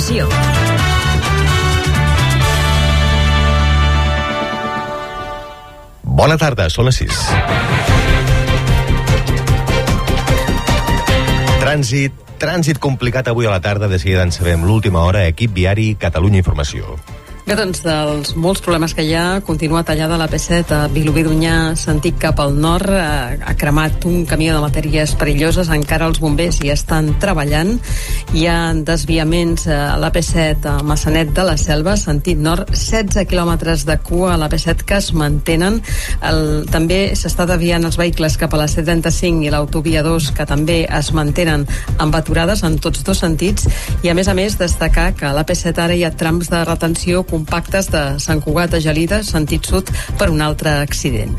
Informació. Bona tarda, són les 6. Trànsit, trànsit complicat avui a la tarda, de seguida en sabem l'última hora, equip viari Catalunya Informació. Bé, doncs, dels molts problemes que hi ha, continua tallada la P7 a Vilobí d'Unyà, sentit cap al nord, ha, ha cremat un camió de matèries perilloses, encara els bombers hi estan treballant, hi ha desviaments a la P7 a Massanet de la Selva, sentit nord, 16 quilòmetres de cua a la P7 que es mantenen, el, també s'està desviant els vehicles cap a la C35 i l'autovia 2 que també es mantenen amb aturades en tots dos sentits, i a més a més destacar que a la P7 ara hi ha trams de retenció compactes de Sant Cugat a Gelida, sentit sud, per un altre accident.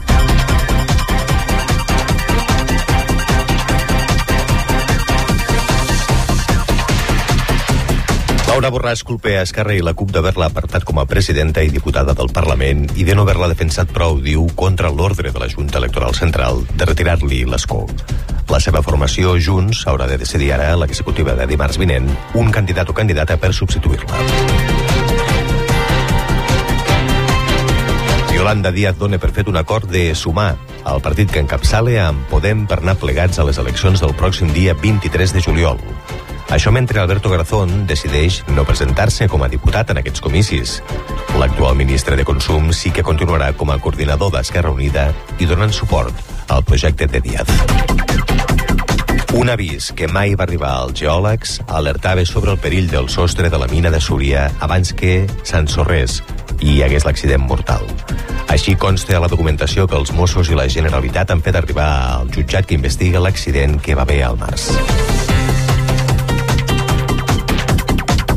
Laura Borràs culpa a Esquerra i la CUP d'haver-la apartat com a presidenta i diputada del Parlament i de no haver-la defensat prou, diu, contra l'ordre de la Junta Electoral Central de retirar-li l'escó. La seva formació, Junts, haurà de decidir ara, l'executiva de dimarts vinent, un candidat o candidata per substituir-la. Yolanda Díaz dona per fet un acord de sumar el partit que encapçale amb Podem per anar plegats a les eleccions del pròxim dia 23 de juliol. Això mentre Alberto Garzón decideix no presentar-se com a diputat en aquests comicis. L'actual ministre de Consum sí que continuarà com a coordinador d'Esquerra Unida i donant suport al projecte de Díaz. Un avís que mai va arribar als geòlegs alertava sobre el perill del sostre de la mina de Súria abans que s'ensorrés i hi hagués l'accident mortal. Així consta a la documentació que els Mossos i la Generalitat han fet arribar al jutjat que investiga l'accident que va haver al març.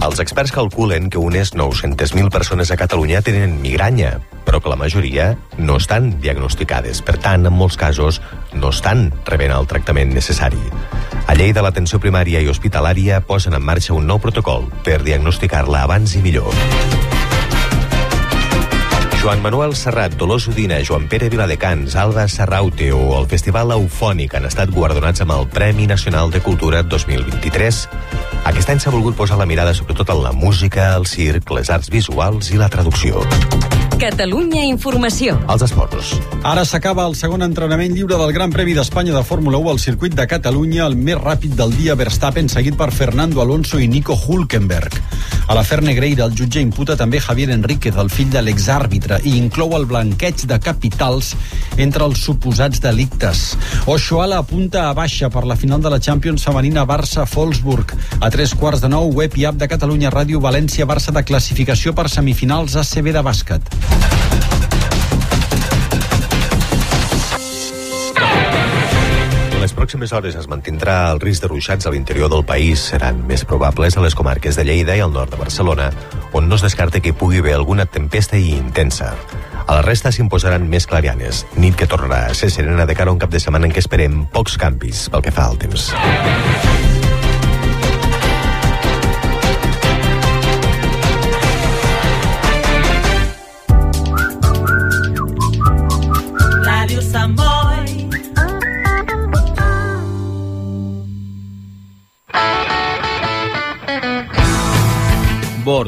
Els experts calculen que unes 900.000 persones a Catalunya tenen migranya, però que la majoria no estan diagnosticades. Per tant, en molts casos, no estan rebent el tractament necessari. A llei de l'atenció primària i hospitalària posen en marxa un nou protocol per diagnosticar-la abans i millor. Joan Manuel Serrat, Dolors Udina, Joan Pere Viladecans, Alba Serraute o el Festival Eufònic han estat guardonats amb el Premi Nacional de Cultura 2023. Aquest any s'ha volgut posar la mirada sobretot en la música, el circ, les arts visuals i la traducció. Catalunya Informació. Els esports. Ara s'acaba el segon entrenament lliure del Gran Premi d'Espanya de Fórmula 1 al circuit de Catalunya, el més ràpid del dia Verstappen, seguit per Fernando Alonso i Nico Hulkenberg. A la Fer Negreira, el jutge imputa també Javier Enríquez, el fill de l'exàrbitre, i inclou el blanqueig de capitals entre els suposats delictes. Oshoala apunta a baixa per la final de la Champions femenina Barça-Folsburg. A tres quarts de nou, web i app de Catalunya Ràdio València-Barça de classificació per semifinals ACB de bàsquet. Les pròximes hores es mantindrà el risc de ruixats a l'interior del país. Seran més probables a les comarques de Lleida i al nord de Barcelona, on no es descarta que hi pugui haver alguna tempesta i intensa. A la resta s'imposaran més clarianes, nit que tornarà a ser serena de cara a un cap de setmana en què esperem pocs canvis pel que fa al temps.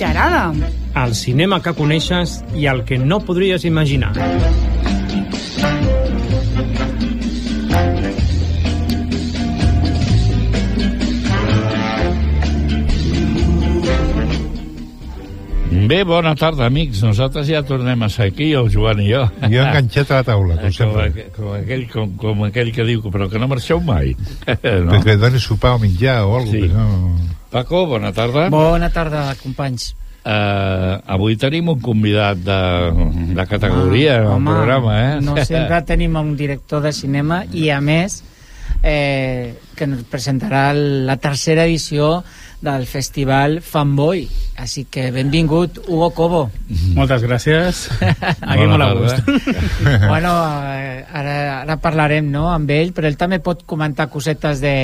Gerada. El cinema que coneixes i el que no podries imaginar. Bé, bona tarda, amics. Nosaltres ja tornem a ser aquí, el Joan i jo. Jo enganxat a la taula, com com, sempre. aqu- com, aquell, com, com aquell que diu, però que no marxeu mai. no? Perquè et donis sopar o menjar o alguna Sí. cosa. No... Paco, bona tarda. Bona tarda, companys. Uh, avui tenim un convidat de, de categoria ah, al programa, eh? no sempre tenim un director de cinema i, a més, eh, que ens presentarà la tercera edició del festival Fanboy. Així que benvingut, Hugo Cobo. Moltes gràcies. Aquí molt a gust. bueno, eh, ara, ara parlarem no, amb ell, però ell també pot comentar cosetes de,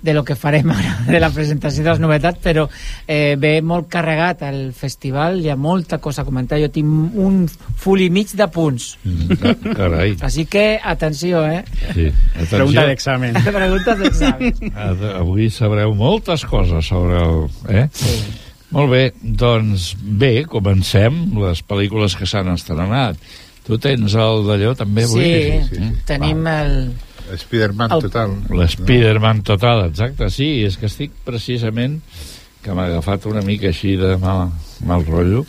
de lo que farem ara, de la presentació de les novetats, però eh, ve molt carregat el festival, hi ha molta cosa a comentar. Jo tinc un full i mig de punts. Mm, Carai. Així que, atenció, eh? Sí. Pregunta d'examen. Preguntes d'examen. Avui sabreu moltes coses sobre el... Eh? Sí. Molt bé, doncs bé, comencem les pel·lícules que s'han estrenat. Tu tens el d'allò també avui? Sí, sí, sí. tenim el... Spider-Man El- total. L'Spiderman total, exacte, sí, és que estic precisament que m'ha agafat una mica així de mal, mal rotllo.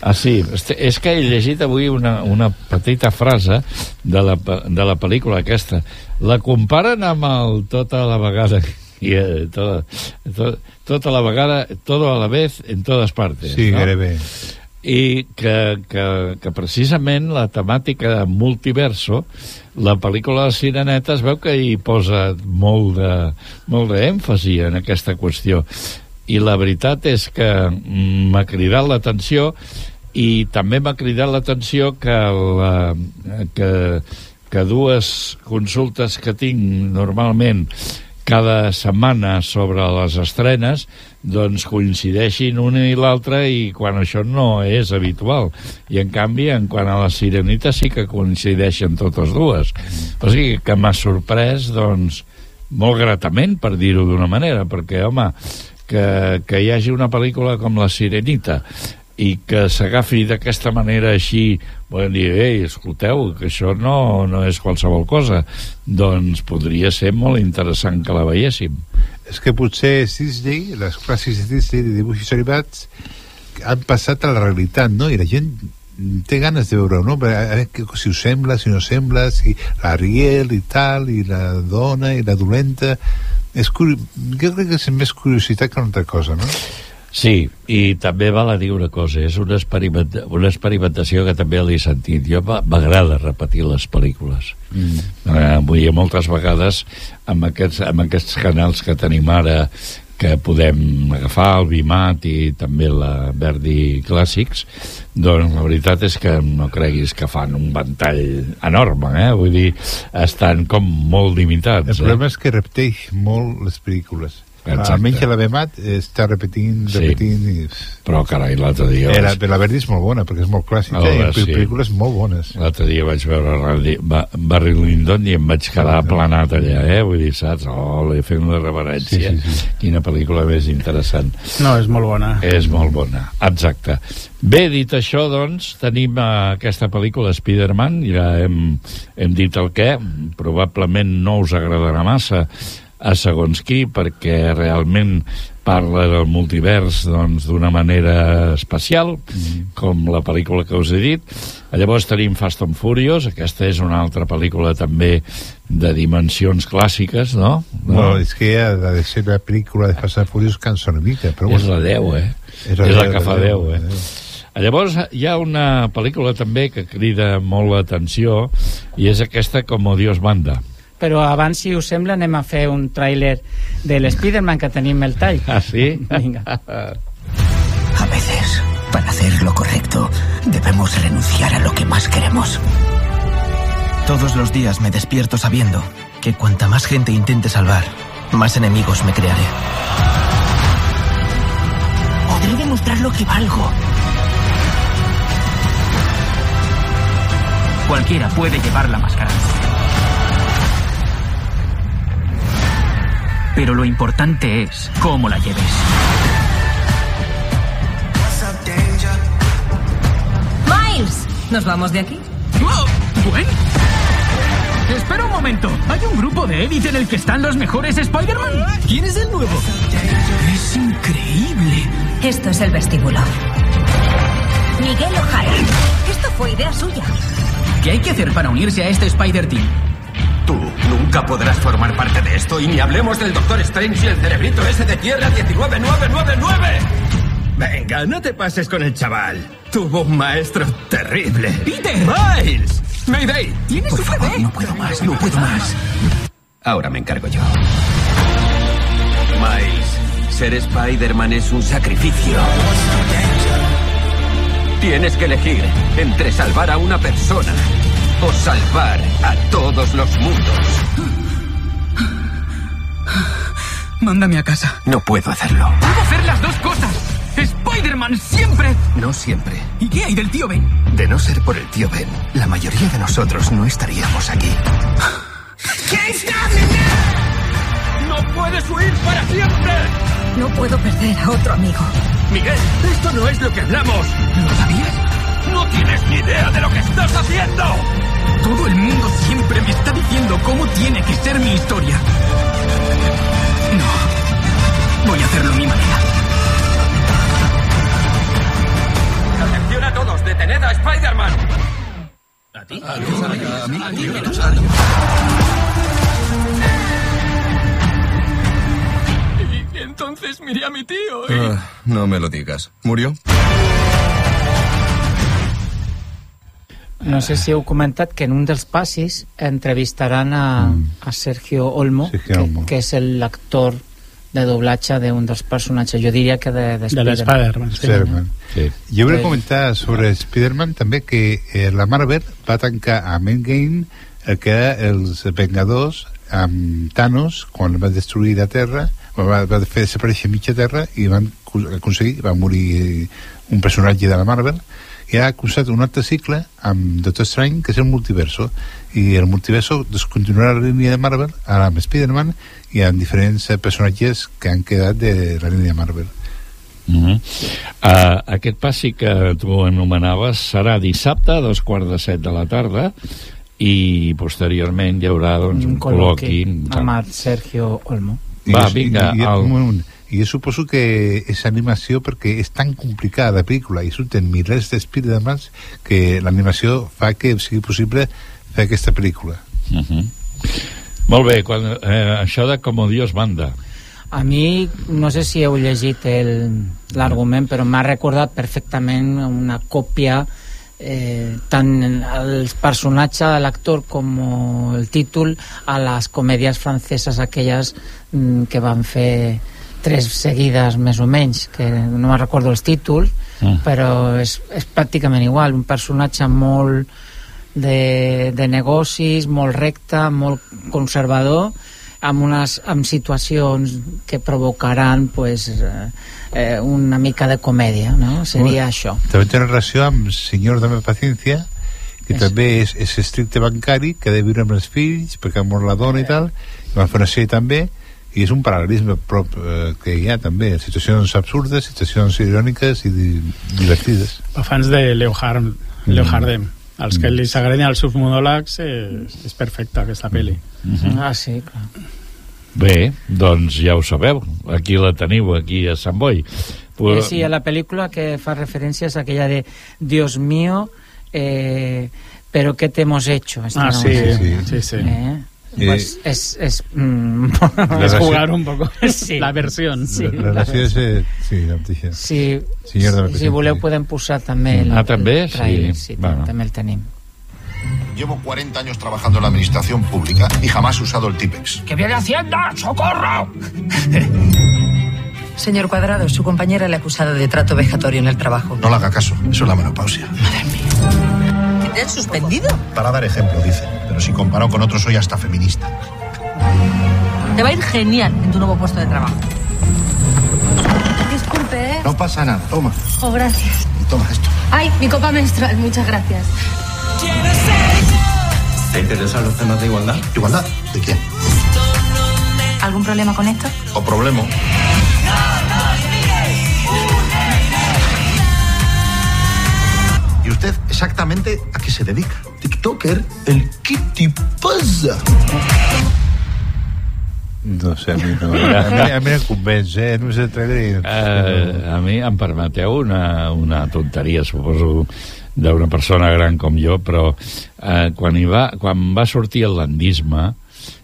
Ah, sí, és que he llegit avui una, una petita frase de la, de la pel·lícula aquesta. La comparen amb el Tota la vegada i eh, tota, to, tota la vegada, todo a la vez, en totes partes. Sí, no? gairebé. i que, que, que precisament la temàtica de multiverso la pel·lícula de Sireneta es veu que hi posa molt de molt d'èmfasi en aquesta qüestió i la veritat és que m'ha cridat l'atenció i també m'ha cridat l'atenció que, la, que, que dues consultes que tinc normalment cada setmana sobre les estrenes doncs coincideixin una i l'altra i quan això no és habitual. I en canvi en quant a la Sirenita sí que coincideixen totes dues. O sigui que m'ha sorprès doncs molt gratament per dir-ho d'una manera perquè home que, que hi hagi una pel·lícula com La Sirenita i que s'agafi d'aquesta manera així, poden dir, ei, escolteu, que això no, no és qualsevol cosa, doncs podria ser molt interessant que la veiéssim. És que potser Disney, les clàssics de Disney de dibuixos animats, han passat a la realitat, no? I la gent té ganes de veure-ho, no? A veure que, si us sembla, si no sembla, si l'Ariel i tal, i la dona i la dolenta... És curi... Jo crec que és més curiositat que una altra cosa, no? Sí, i també val a dir una cosa, és una, experiment, una experimentació que també l'he sentit. Jo m'a- m'agrada repetir les pel·lícules. Mm. Eh, vull dir, moltes vegades amb aquests, amb aquests canals que tenim ara que podem agafar el Vimat i també la Verdi Clàssics doncs la veritat és que no creguis que fan un ventall enorme eh? vull dir, estan com molt limitats El problema és que repeteix molt les pel·lícules. Exacte. Almenys la Bemat està repetint, Sí. repetint... I... però carai, l'altre dia Eh, la, vaig- la Verdi és molt bona, perquè és molt clàssica, Oh, i sí. sí. pel·lícules molt bones. L'altre dia vaig veure Randy, ba, Barry Lyndon i em vaig quedar aplanat allà, eh? Vull dir, saps? Oh, li fent una reverència. Sí, sí, sí. Quina pel·lícula més interessant. No, és molt bona. És molt bona, exacte. Bé, dit això, doncs, tenim eh, aquesta pel·lícula Spider-Man, ja hem, hem dit el què, probablement no us agradarà massa a segons qui, perquè realment parla del multivers doncs, d'una manera especial, mm. com la pel·lícula que us he dit. Llavors tenim Fast and Furious, aquesta és una altra pel·lícula també de dimensions clàssiques, no? no? Bueno, és que ha de ser la pel·lícula de Fast and Furious cançó una mica, però És la 10, eh? És És la la, 10, que fa la 10, 10, eh? Llavors, hi ha una pel·lícula també que crida molt l'atenció i és aquesta com Dios manda. Però abans, si us sembla, anem a fer un tràiler de l'Spiderman que tenim el tall. Ah, sí? Vinga. A veces, para hacer lo correcto, debemos renunciar a lo que más queremos. Todos los días me despierto sabiendo que cuanta más gente intente salvar, más enemigos me crearé. Podré demostrar lo que valgo. Cualquiera puede llevar la máscara. Pero lo importante es cómo la lleves. Miles, ¿nos vamos de aquí? ¿Gwen? Espera un momento. ¿Hay un grupo de élite en el que están los mejores Spider-Man? ¿Quién es el nuevo? Es increíble. Esto es el vestíbulo. Miguel O'Hara. Esto fue idea suya. ¿Qué hay que hacer para unirse a este Spider-Team? Nunca podrás formar parte de esto y ni hablemos del Doctor Strange y el cerebrito ese de Tierra 19999. Venga, no te pases con el chaval. Tuvo un maestro terrible. ¡Peter! ¡Miles! ¡Mayday! ¿Tienes Por favor, no puedo más, no puedo más. Ahora me encargo yo. Miles, ser Spider-Man es un sacrificio. Tienes que elegir entre salvar a una persona o salvar a todos los mundos. Mándame a casa. No puedo hacerlo. ¡Puedo hacer las dos cosas! ¡Spider-Man siempre! No siempre. ¿Y qué hay del tío Ben? De no ser por el tío Ben, la mayoría de nosotros no estaríamos aquí. ¡No puedes huir para siempre! No puedo perder a otro amigo. Miguel, esto no es lo que hablamos. ¿Lo sabías? No tienes ni idea de lo que estás haciendo. Todo el mundo siempre me está diciendo cómo tiene que ser mi historia. No. Voy a hacerlo a mi manera. Atención a todos, detened a Spider-Man. ¿A ti? ¿A mí? ¿A mí? Y entonces miré a mi tío y... Ah, no me lo digas. ¿Murió? No sé si heu comentat que en un dels passis entrevistaran a, a Sergio Olmo, Sergio Olmo. Que, que és l'actor de doblatge d'un dels personatges, jo diria que de, de De l'Spider-Man, sí. Spider-Man. Sí. Jo volia Pues- comentar sobre Spider-Man també que eh, la Marvel va tancar amb Endgame el que era els Vengadors amb Thanos quan va destruir la Terra va, va fer desaparèixer mitja Terra i van aconseguir, va morir eh, un personatge de la Marvel i ha acusat un altre cicle amb Doctor Strange que és el multiverso i el multiverso descontinuarà la línia de Marvel ara amb Spider-Man i amb diferents personatges que han quedat de la línia Marvel Mm -hmm. uh, aquest passi que tu anomenaves serà dissabte a dos quarts de set de la tarda i posteriorment hi haurà doncs, un, un col·loqui amb el Sergio Olmo. Va, I- vinga, i, i, el- un moment. I jo suposo que és animació perquè és tan complicada la pel·lícula i surten milers d'Spidermans que l'animació fa que sigui possible fer aquesta pel·lícula. Uh -huh. Molt bé, quan, eh, això de Como Dios manda. A mi, no sé si heu llegit el- l'argument, però m'ha recordat perfectament una còpia eh, tant el personatge de l'actor com el títol a les comèdies franceses aquelles mm, que van fer tres seguides més o menys que no me'n recordo els títols Mm. però és, és pràcticament igual un personatge molt de, de negocis, molt recte, molt conservador, amb, unes, amb situacions que provocaran pues, eh, eh, una mica de comèdia, no? Seria això. També té relació amb Senyor de la Paciència que És- també és, és estricte bancari que ha de viure amb els fills perquè ha mort la dona i tal i va fer una sèrie també i és un paral·lelisme prop, eh, que hi ha també situacions absurdes, situacions iròniques i di divertides Per fans de Leo, Harm, Leo Hardem. Els que li s'agradin els seus monòlegs és, és perfecta aquesta pel·li. Ah, sí, clar. Bé, doncs ja ho sabeu, aquí la teniu, aquí a Sant Boi. Eh, sí, a la pel·lícula que fa referència és aquella de Dios mío, eh, pero ¿qué te hemos hecho? Ah, no sí, sí, sí, sí. Eh? Eh, Pues es, es, mm, Es jugar un poco Sí. la versión. Sí, la, la relació és eh, sí, la mateixa Sí, la si voleu podem posar també el, Ah, també? el trailer, Sí. sí, Bueno. també el tenim. Llevo 40 años trabajando en la administración pública y jamás he usado el TIPEX. ¡Que viene Hacienda! ¡Socorro! Señor Cuadrado, su compañera le ha acusado de trato vejatorio en el trabajo. No le haga caso, eso es la menopausia. ¿Te han suspendido? Para dar ejemplo, dice. Pero si comparado con otros, soy hasta feminista. Te va a ir genial en tu nuevo puesto de trabajo. Disculpe, ¿eh? No pasa nada, toma. Oh, gracias. Y toma esto. Ay, mi copa menstrual, muchas gracias. ¿Te interesan los temas de igualdad? ¿Igualdad? ¿De quién? ¿Algún problema con esto? ¿O problema? Usted exactamente a qué se dedica? TikToker, el Kitty pasa. no sé, a mi no a mi, a mi em convenç, eh? no sé trailer i... Eh, a mi em permeteu una, una tonteria, suposo, d'una persona gran com jo, però eh, quan, hi va, quan va sortir el landisme,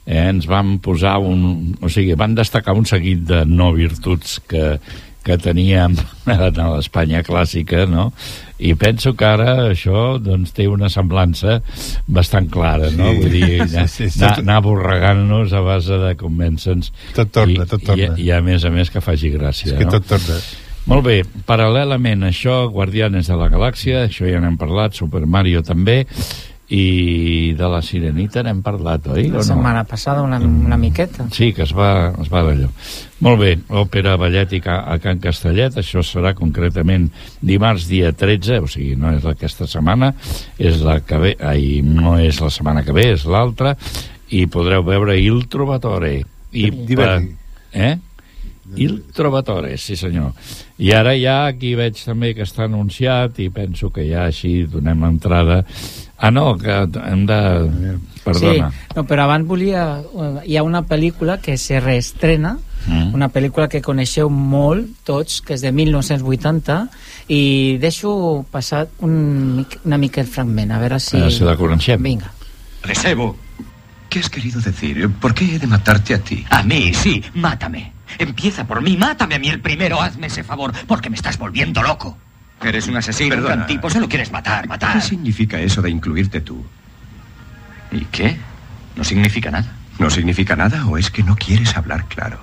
eh, ens van posar un... O sigui, van destacar un seguit de no virtuts que, que teníem en l'Espanya clàssica, no? I penso que ara això doncs, té una semblança bastant clara, no? Sí. Vull dir, anar, Sí, sí, anar, anar borregant-nos a base de convèncer-nos. Tot torna, I, tot torna. I, I a més a més que faci gràcia, És que no? tot torna. Molt bé, paral·lelament a això, Guardianes de la Galàxia, això ja n'hem parlat, Super Mario també, i de la Sirenita n'hem parlat, oi? La o no? setmana passada una, una miqueta. Sí, que es va, es va d'allò. Molt bé, òpera ballètica a Can Castellet, això serà concretament dimarts dia 13, o sigui, no és aquesta setmana, és la que ve, ai, no és la setmana que ve, és l'altra, i podreu veure Il Trovatore. I Diverti. Eh? Il Trovatore, sí senyor. I ara ja aquí veig també que està anunciat i penso que ja així donem l'entrada. Ah, no, que hem de... Perdona. Sí, no, però abans volia... eh, Hi ha una pel·lícula que se reestrena, Mm. una pel·lícula que coneixeu molt tots, que és de 1980, i deixo passar un, una mica el fragment, a veure si... A veure si la coneixem. Vinga. Desebo. ¿Qué has querido decir? ¿Por qué he de matarte a ti? A mí, sí, mátame. Empieza por mí, mátame a mí el primero, hazme ese favor, porque me estás volviendo loco. Eres un asesino. Un Perdona. gran tipo, solo quieres matar, matar. ¿Qué significa eso de incluirte tú? ¿Y qué? No significa nada. ¿No significa nada o es que no quieres hablar claro?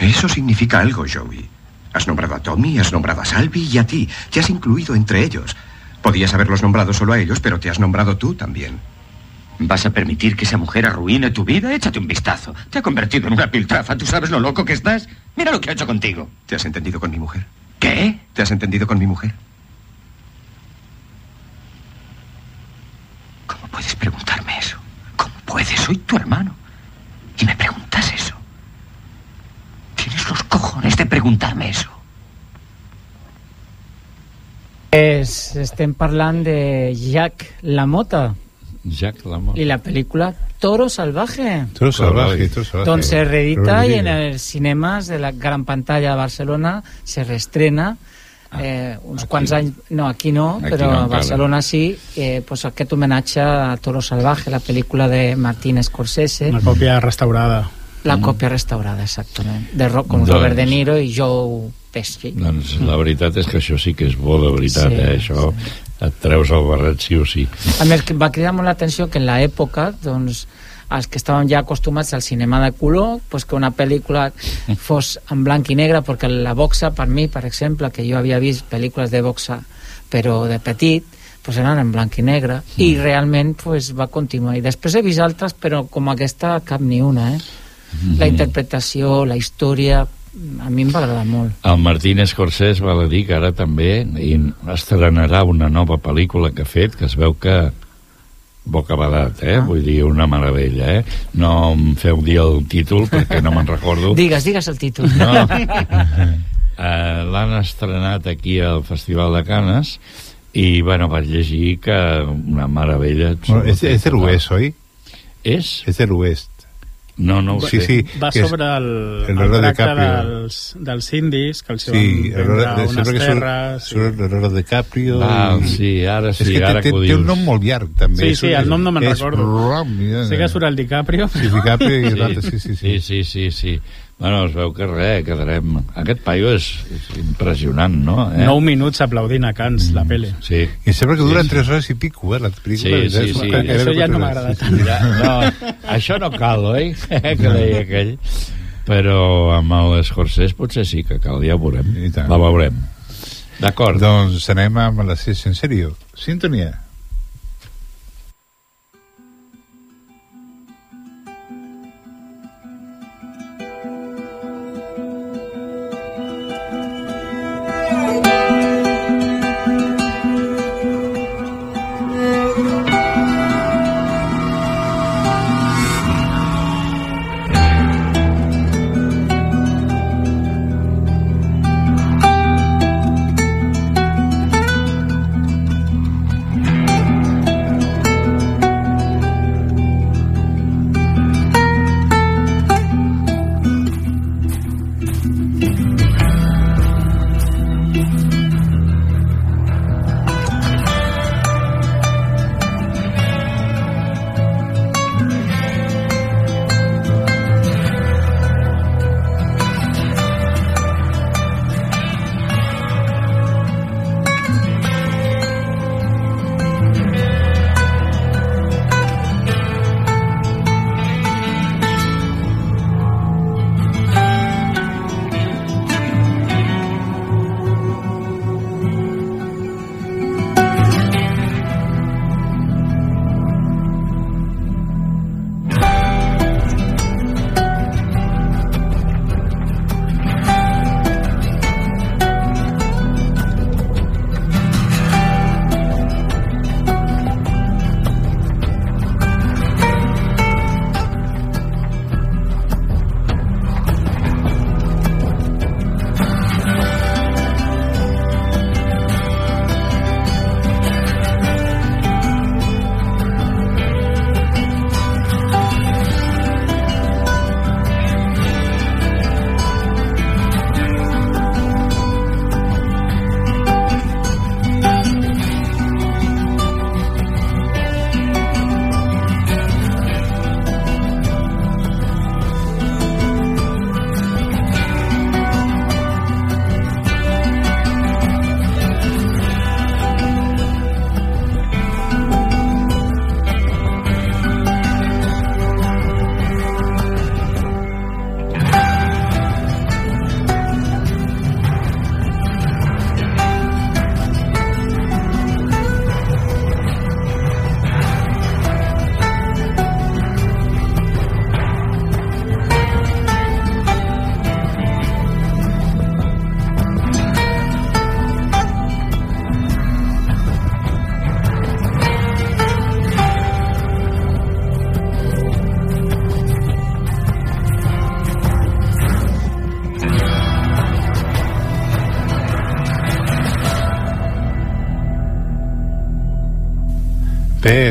Eso significa algo, Joey. Has nombrado a Tommy, has nombrado a Salvi y a ti. Te has incluido entre ellos. Podías haberlos nombrado solo a ellos, pero te has nombrado tú también. ¿Vas a permitir que esa mujer arruine tu vida? Échate un vistazo. Te ha convertido en una piltrafa. ¿Tú sabes lo loco que estás? Mira lo que ha hecho contigo. ¿Te has entendido con mi mujer? ¿Qué? ¿Te has entendido con mi mujer? ¿Cómo puedes preguntarme eso? ¿Cómo puedes? Soy tu hermano. Y me preguntas eso. Tienes los cojones de preguntarme eso. Es, estem parlant de Jack LaMotta Jack Lamont. i la pel·lícula Toro Salvaje. Toro salvaje, toro salvaje. Doncs se reedita i en els cinemes de la gran pantalla de Barcelona se reestrena eh, uns quants anys, no, aquí no, Aquí però no a encara. Barcelona sí, eh, pues aquest homenatge a Toro Salvaje, la pel·lícula de Martín Scorsese, Una còpia restaurada. La còpia restaurada, exactament, de Ro com Doncs- Robert De Niro i Joe Pesci. Doncs la veritat és que això sí que és bo de veritat, Sí, eh? Això et treus el barret sí o sí. A més, que va cridar molt l'atenció que en l'època, doncs, els que estàvem ja acostumats al cinema de color, pues que una pel·lícula fos en blanc i negre, perquè la boxa, per mi, per exemple, que jo havia vist pel·lícules de boxa, però de petit, pues eren en blanc i negre, i realment pues, va continuar. I després he vist altres, però com aquesta, cap ni una, eh? La interpretació, la història, a mi em va agradar molt. El Martín Scorsese val a dir que ara també i estrenarà una nova pel·lícula que ha fet, que es veu que bocabadat, eh? Ah. Vull dir, una meravella, eh? No em feu dir el títol perquè no me'n recordo. Digues, digues el títol. No. Uh, L'han estrenat aquí al Festival de Canes i, bueno, vaig llegir que una meravella. Bueno, es, es del oest, ¿hoy? ¿Es? Es del oest. No, no ho Sí, sé. sí. Va que és sobre el, el el, tracte DiCaprio. dels, dels indis que els Sí, van vendre Leonardo- unes sempre que surt, terres. surt Leonardo DiCaprio. Val, i- sí, ara sí, és que ara té, que ho té un dius. nom molt llarg, també. Sí, És- sí, el nom no me'n és recordo. Rom, ja. Sí que surt el DiCaprio. Sí, DiCaprio i l'altre, sí, sí, sí. Sí, sí, sí, sí. Bueno, es veu que res, quedarem... Aquest paio és, és impressionant, no? Eh? 9 minuts aplaudint a Cans, la pele. Sí. I sembla que Sí, duren sí. 3 hores i pico, eh, la pel·lícula. Sí, sí, sí. Això ja no m'agrada tant. Ja, no, això no cal, oi? que deia aquell. Però amb el Scorsese potser sí que cal, ja ho veurem. La veurem. D'acord. Doncs anem amb la sessió en sèrio. Sintonia.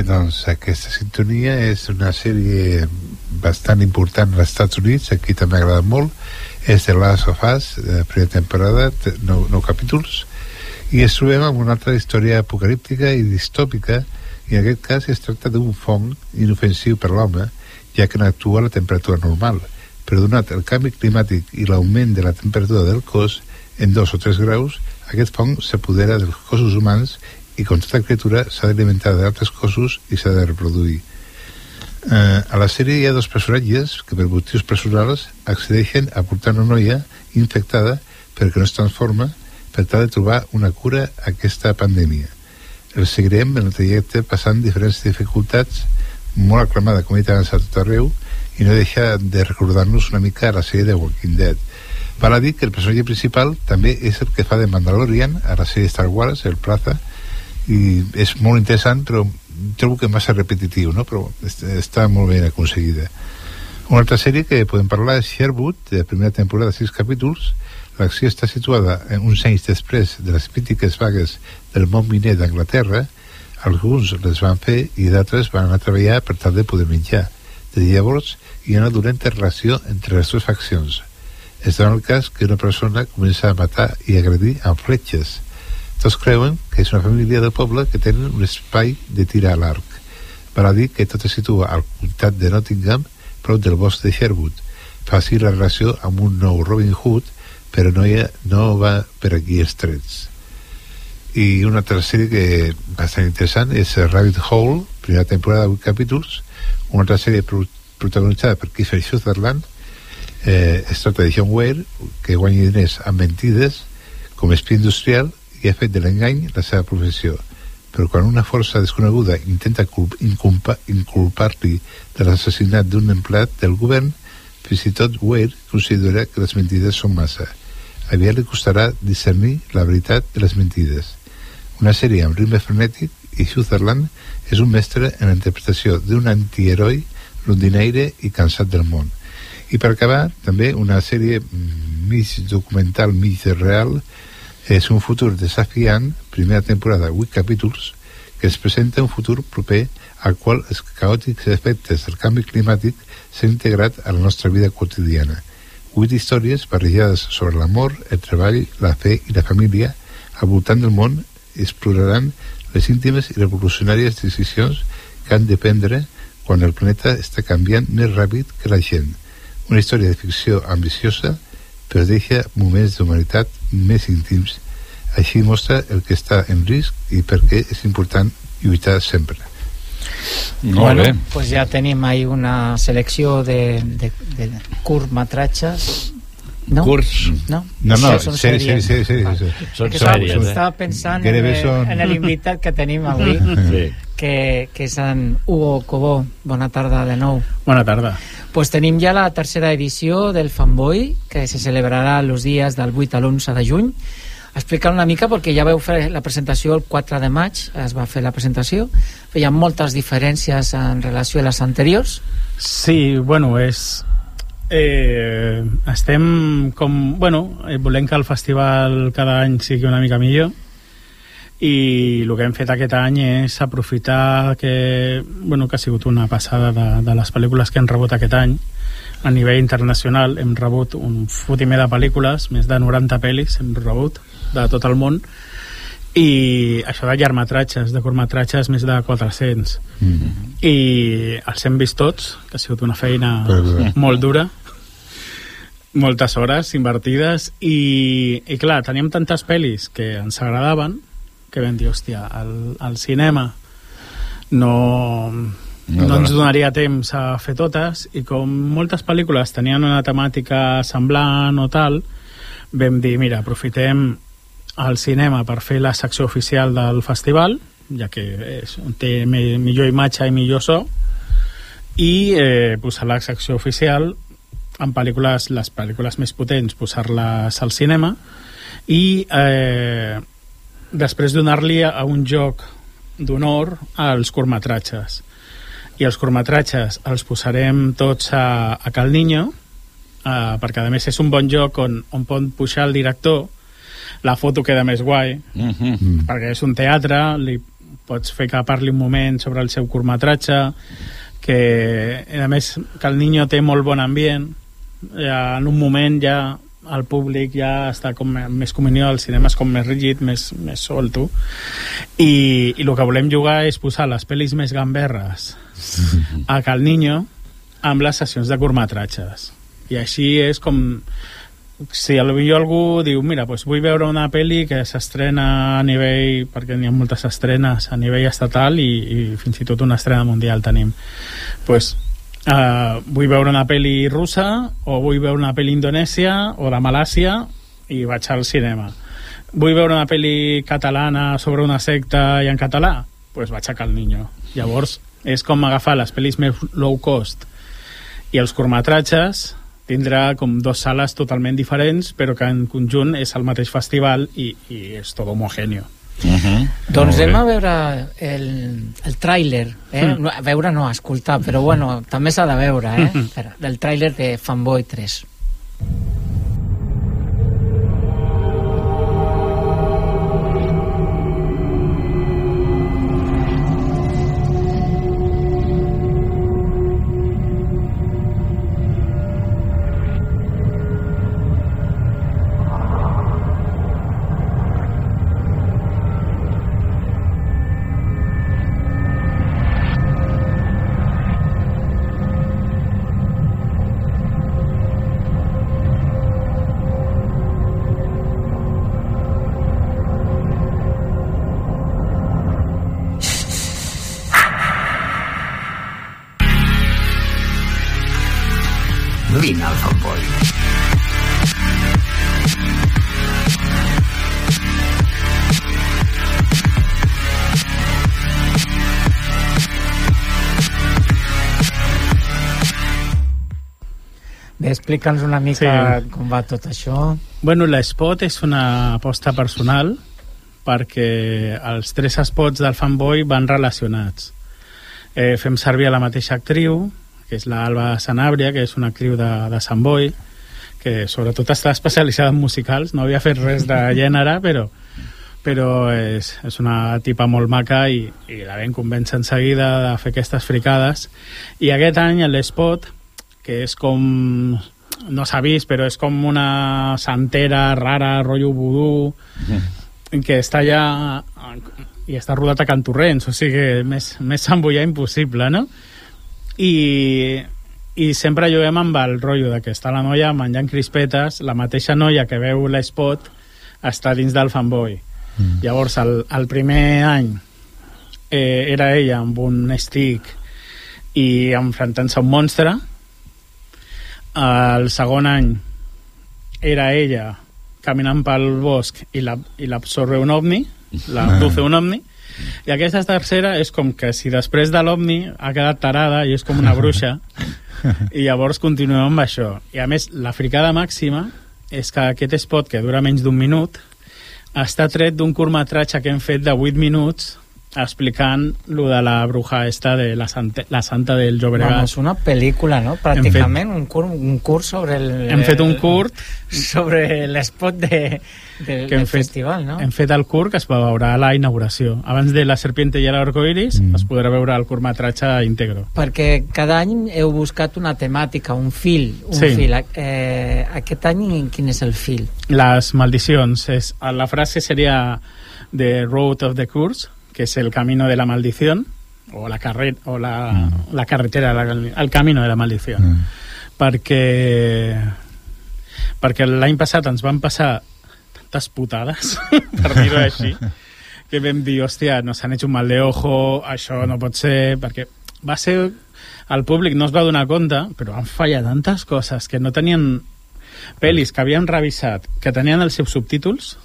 Doncs aquesta sintonia és una sèrie bastant important als Estats Units, aquí també agrada molt, és The Last of Us, de primera temporada, nou, nou capítols, i ens trobem amb una altra història apocalíptica i distòpica, i en aquest cas es tracta d'un fong inofensiu per l'home, ja que no actua a la temperatura normal, però donat el canvi climàtic i l'augment de la temperatura del cos en dos o tres graus, aquest fong s'apodera dels cossos humans i com tota criatura s'ha d'alimentar d'altres cossos i s'ha de reproduir. Eh, a la sèrie hi ha dos personatges que per motius personals accedeixen a portar una noia infectada perquè no es transforma per tal de trobar una cura a aquesta pandèmia. El seguirem en el trajecte passant diferents dificultats molt aclamada, com he dit abans, a tot arreu i no deixa de recordar-nos una mica la sèrie de Walking Dead. Val a dir que el personatge principal també és el que fa de Mandalorian a la sèrie Star Wars, el Plaza, i és molt interessant, però trobo que massa repetitiu, no? però est està molt ben aconseguida. Una altra sèrie que podem parlar és Sherwood, de primera temporada, sis capítols. L'acció està situada en uns anys després de les crítiques vagues del món miner d'Anglaterra. Alguns les van fer i d'altres van anar a treballar per tal de poder menjar. De llavors hi ha una dolenta relació entre les dues faccions. Es dona el cas que una persona comença a matar i agredir amb fletxes. Tots creuen que és una família del poble que tenen un espai de tirar a l'arc. Per a dir que tot es situa al comtat de Nottingham, prop del bosc de Sherwood. Faci la relació amb un nou Robin Hood, però no, ha, no va per aquí els trets. I una altra sèrie que bastant interessant és Rabbit Hole, primera temporada de 8 capítols, una altra sèrie pro protagonitzada per Kiefer Sutherland, eh, es tracta de John Ware, que guanya diners amb mentides com espia industrial i ha fet de l'engany la seva professió però quan una força desconeguda intenta inculpar-li de l'assassinat d'un empleat del govern, fins i tot Ware considera que les mentides són massa. Aviat li costarà discernir la veritat de les mentides. Una sèrie amb ritme frenètic i Sutherland és un mestre en la interpretació d'un antiheroi rondinaire i cansat del món. I per acabar, també una sèrie mig documental, mig real, és un futur desafiant, primera temporada, 8 capítols, que es presenta un futur proper al qual els caòtics efectes del canvi climàtic s'han integrat a la nostra vida quotidiana. 8 històries barrejades sobre l'amor, el treball, la fe i la família al voltant del món exploraran les íntimes i revolucionàries decisions que han de prendre quan el planeta està canviant més ràpid que la gent. Una història de ficció ambiciosa però deixa moments d'humanitat més íntims. Així mostra el que està en risc i per què és important lluitar sempre. Molt bueno, bé. pues ja tenim ahí una selecció de, de, de curtmetratges no? Curts. No, no, no són sí, sí, sèries. sí, sí, sí, sí. Són Que sèries, estava, eh? estava pensant Gairebé en, són- en l'invitat que tenim avui Sí. que, que és en Hugo Cobó bona tarda de nou Bona tarda. pues tenim ja la tercera edició del Fanboy que se celebrarà els dies del 8 a l'11 de juny explicar una mica perquè ja veu fer la presentació el 4 de maig es va fer la presentació feia moltes diferències en relació a les anteriors Sí, bueno, és... Eh, estem com... Bueno, eh, volem que el festival cada any sigui una mica millor i el que hem fet aquest any és aprofitar que, bueno, que ha sigut una passada de, de les pel·lícules que hem rebut aquest any. A nivell internacional hem rebut un fotimer de pel·lícules més de 90 pel·lis hem rebut de tot el món i això de llargmetratges, de curtmetratges més de 400 Mm -hmm. i els hem vist tots que ha sigut una feina Però- molt dura moltes hores invertides i, i clar, teníem tantes pel·lis que ens agradaven que vam dir, hòstia, al, al cinema no, no, no ens donaria temps a fer totes i com moltes pel·lícules tenien una temàtica semblant o tal vam dir, mira, aprofitem el cinema per fer la secció oficial del festival ja que és, té mi- millor imatge i millor so i eh, posar la secció oficial en pel·lícules, les pel·lícules més potents posar-les al cinema i eh, després donar-li a un joc d'honor als curtmetratges. I els curtmetratges els posarem tots a, a Cal Niño eh, perquè a més és un bon joc on, on pot pujar el director la foto queda més guai Mm -hmm. Mm. perquè és un teatre li pots fer que parli un moment sobre el seu curtmetratge, que a més que el niño té molt bon ambient, ja, en un moment ja el públic ja està com més comunió, el cinema és com més rígid, més, més solto i, i el que volem jugar és posar les pel·lis més gamberres a Cal Niño amb les sessions de curtmetratges i així és com si potser algú diu mira, doncs vull veure una pel·li que s'estrena a nivell perquè n'hi ha moltes estrenes a nivell estatal i, i fins i tot una estrena mundial tenim. Doncs uh, vull veure una pel·li russa o vull veure una pel·li indonèsia o de Malàsia i vaig al cinema. Vull veure una pel·li catalana sobre una secta i en català? Doncs pues vaig a Cal Niño. Llavors és com agafar les pel·lis més low cost i els curtmetratges tindrà com dos sales totalment diferents però que en conjunt és el mateix festival i, i és tot homogèneo Uh -huh. Doncs anem a veure el, el tràiler, eh? Mm. No, a veure no, a escoltar, però bueno, també s'ha de veure, eh? Espera, del tràiler de Fanboy 3. Explica'ns una mica Sí. com va tot això. Bueno, l'espot és una aposta personal perquè els tres spots del fanboy van relacionats. Eh, fem servir a la mateixa actriu, que és l'Alba Sanabria, que és una actriu de, de Sant Boi, que sobretot està especialitzada en musicals, no havia fet res de gènere, però, però és, és una tipa molt maca i, i la vam convèncer en seguida de fer aquestes fricades. I aquest any l'espot, que és com no s'ha vist, però és com una santera rara, rotllo vudú, que està allà i està rodat a Cantorrents, o sigui, més, més s'embullar impossible, no? I, i sempre juguem amb el rotllo de que està la noia menjant crispetes, la mateixa noia que veu l'espot està dins del fanboy. Mm. Llavors, el, el primer any eh, era ella amb un stick i enfrontant-se a un monstre. El segon any era ella caminant pel bosc i la- i l'absorbe un ovni, l'abduce un ovni, i aquesta tercera és com que si després de l'ovni ha quedat tarada i és com una bruixa, i llavors continuem amb això. I a més, la fricada màxima és que aquest spot, que dura menys d'un minut, està tret d'un curtmetratge que hem fet de 8 minuts explicant lo de la bruja esta de la, santa, la santa del Llobregat. Vamos, una pel·lícula, no? Pràcticament un, cur, un curs sobre el... Hem fet un curt sobre l'espot de, del, que del fet, festival, no? hem fet el curt que es va veure a la inauguració. Abans de La serpiente i l'arcoiris mm. es podrà veure el curtmetratge íntegro. Perquè cada any heu buscat una temàtica, un fil. Un Sí. fil. Eh, aquest any quin és el fil? Les maldicions. És, la frase seria The Road of the Curse, que és el camino de la maldición, o la, carre o la, mm. la carretera, la, el camino de la maldición. Mm. Perquè, perquè l'any passat ens van passar tantes putades, per dir-ho així, que vam dir, hòstia, nos han hecho un mal de ojo, això no pot ser, perquè va ser... El públic no es va donar compte, però van fallar tantes coses que no tenien pel·lis que havien revisat, que tenien els seus subtítols,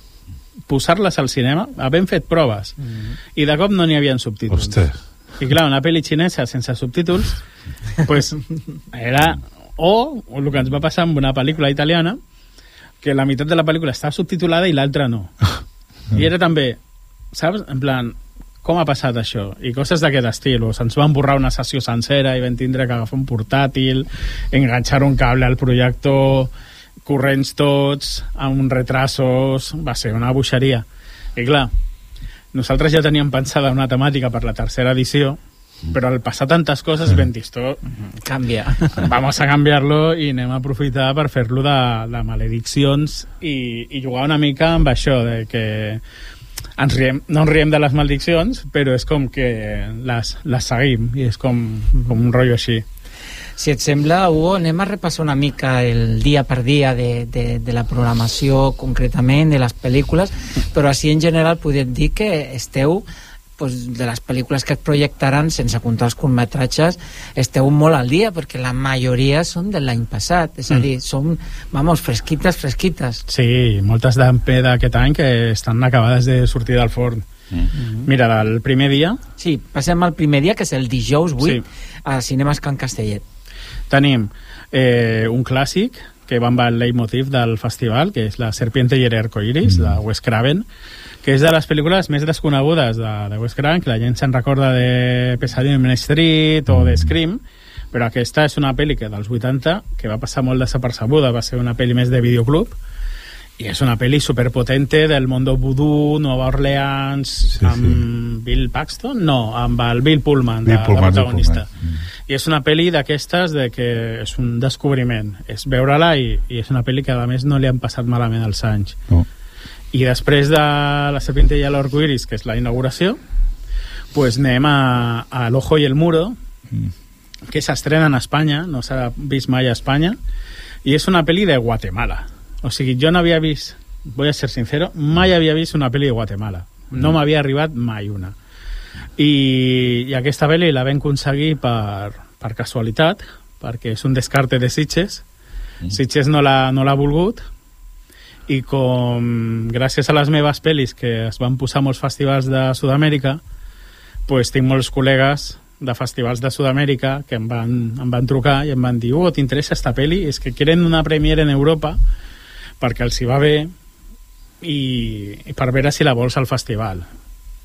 posar-les al cinema, havent fet proves, mm -hmm. i de cop no n'hi havia subtítols. Ostres. I clar, una pel·li xinesa sense subtítols, pues, era... O, o el que ens va passar amb una pel·lícula italiana, que la meitat de la pel·lícula estava subtitulada i l'altra no. I era també, saps? En plan, com ha passat això? I coses d'aquest estil. O se'ns van borrar una sessió sencera i vam tindre que agafar un portàtil, enganxar un cable al projector, corrents tots, amb retrasos... Va ser una boixeria. I clar, nosaltres ja teníem pensada una temàtica per la tercera edició, però al passar tantes coses vam dir esto Canvia. vamos a canviar-lo i anem a aprofitar per fer-lo de, de malediccions i, i jugar una mica amb això de que ens riem, no ens riem de les malediccions però és com que les, les seguim i és com, com un rotllo així Si et sembla, Hugo, anem a repassar una mica el dia per dia de, de, de la programació concretament, de les pel·lícules, però així en general podem dir que esteu pues, de les pel·lícules que es projectaran, sense comptar els curtmetratges, esteu molt al dia, perquè la majoria són de l'any passat, és a Mm. dir, són, vamos, fresquites, fresquites. Sí, moltes d'AMP d'aquest any que estan acabades de sortir del forn. Mm. Mira, del primer dia Sí, passem al primer dia, que és el dijous 8, Sí. a Cinemes Can Castellet. Tenim eh, un clàssic que va amb el leitmotiv del festival, que és La serpiente y el arcoiris, de Wes Craven, que és de les pel·lícules més desconegudes de, de Wes Craven, que la gent se'n recorda de Pesadilla en Street o de Scream, però aquesta és una pel·li que dels 80 que va passar molt desapercebuda, va ser una pel·li més de videoclub, i és una pel·li superpotente del mundo vudú, Nova Orleans, sí, amb sí. Bill Paxton? No, amb el Bill Pullman, Bill de, Pullman, de Bill protagonista. Pullman. I és una pel·li d'aquestes de que és un descobriment. És veure-la i, i és una pel·li que a més no li han passat malament els anys. No. I després de La serpiente y el arcoiris, que és la inauguració, pues anem a, a El ojo y el muro, que s'estrena en Espanya, no s'ha vist mai a Espanya, i és una pel·li de Guatemala. O sigui, jo no havia vist, voy a ser sincero, mai havia vist una pel·li de Guatemala. No Mm. m'havia arribat mai una. I, i aquesta pel·li la vam aconseguir per, per casualitat, perquè és un descarte de Sitges. Sitges no l'ha no l'ha volgut, i com gràcies a les meves pel·lis que es van posar molts festivals de Sud-amèrica pues, tinc molts col·legues de festivals de Sud-amèrica que em van, em van trucar i em van dir oh, t'interessa esta peli? És que quieren una premiere en Europa perquè els hi va bé i, i per veure si la vols al festival.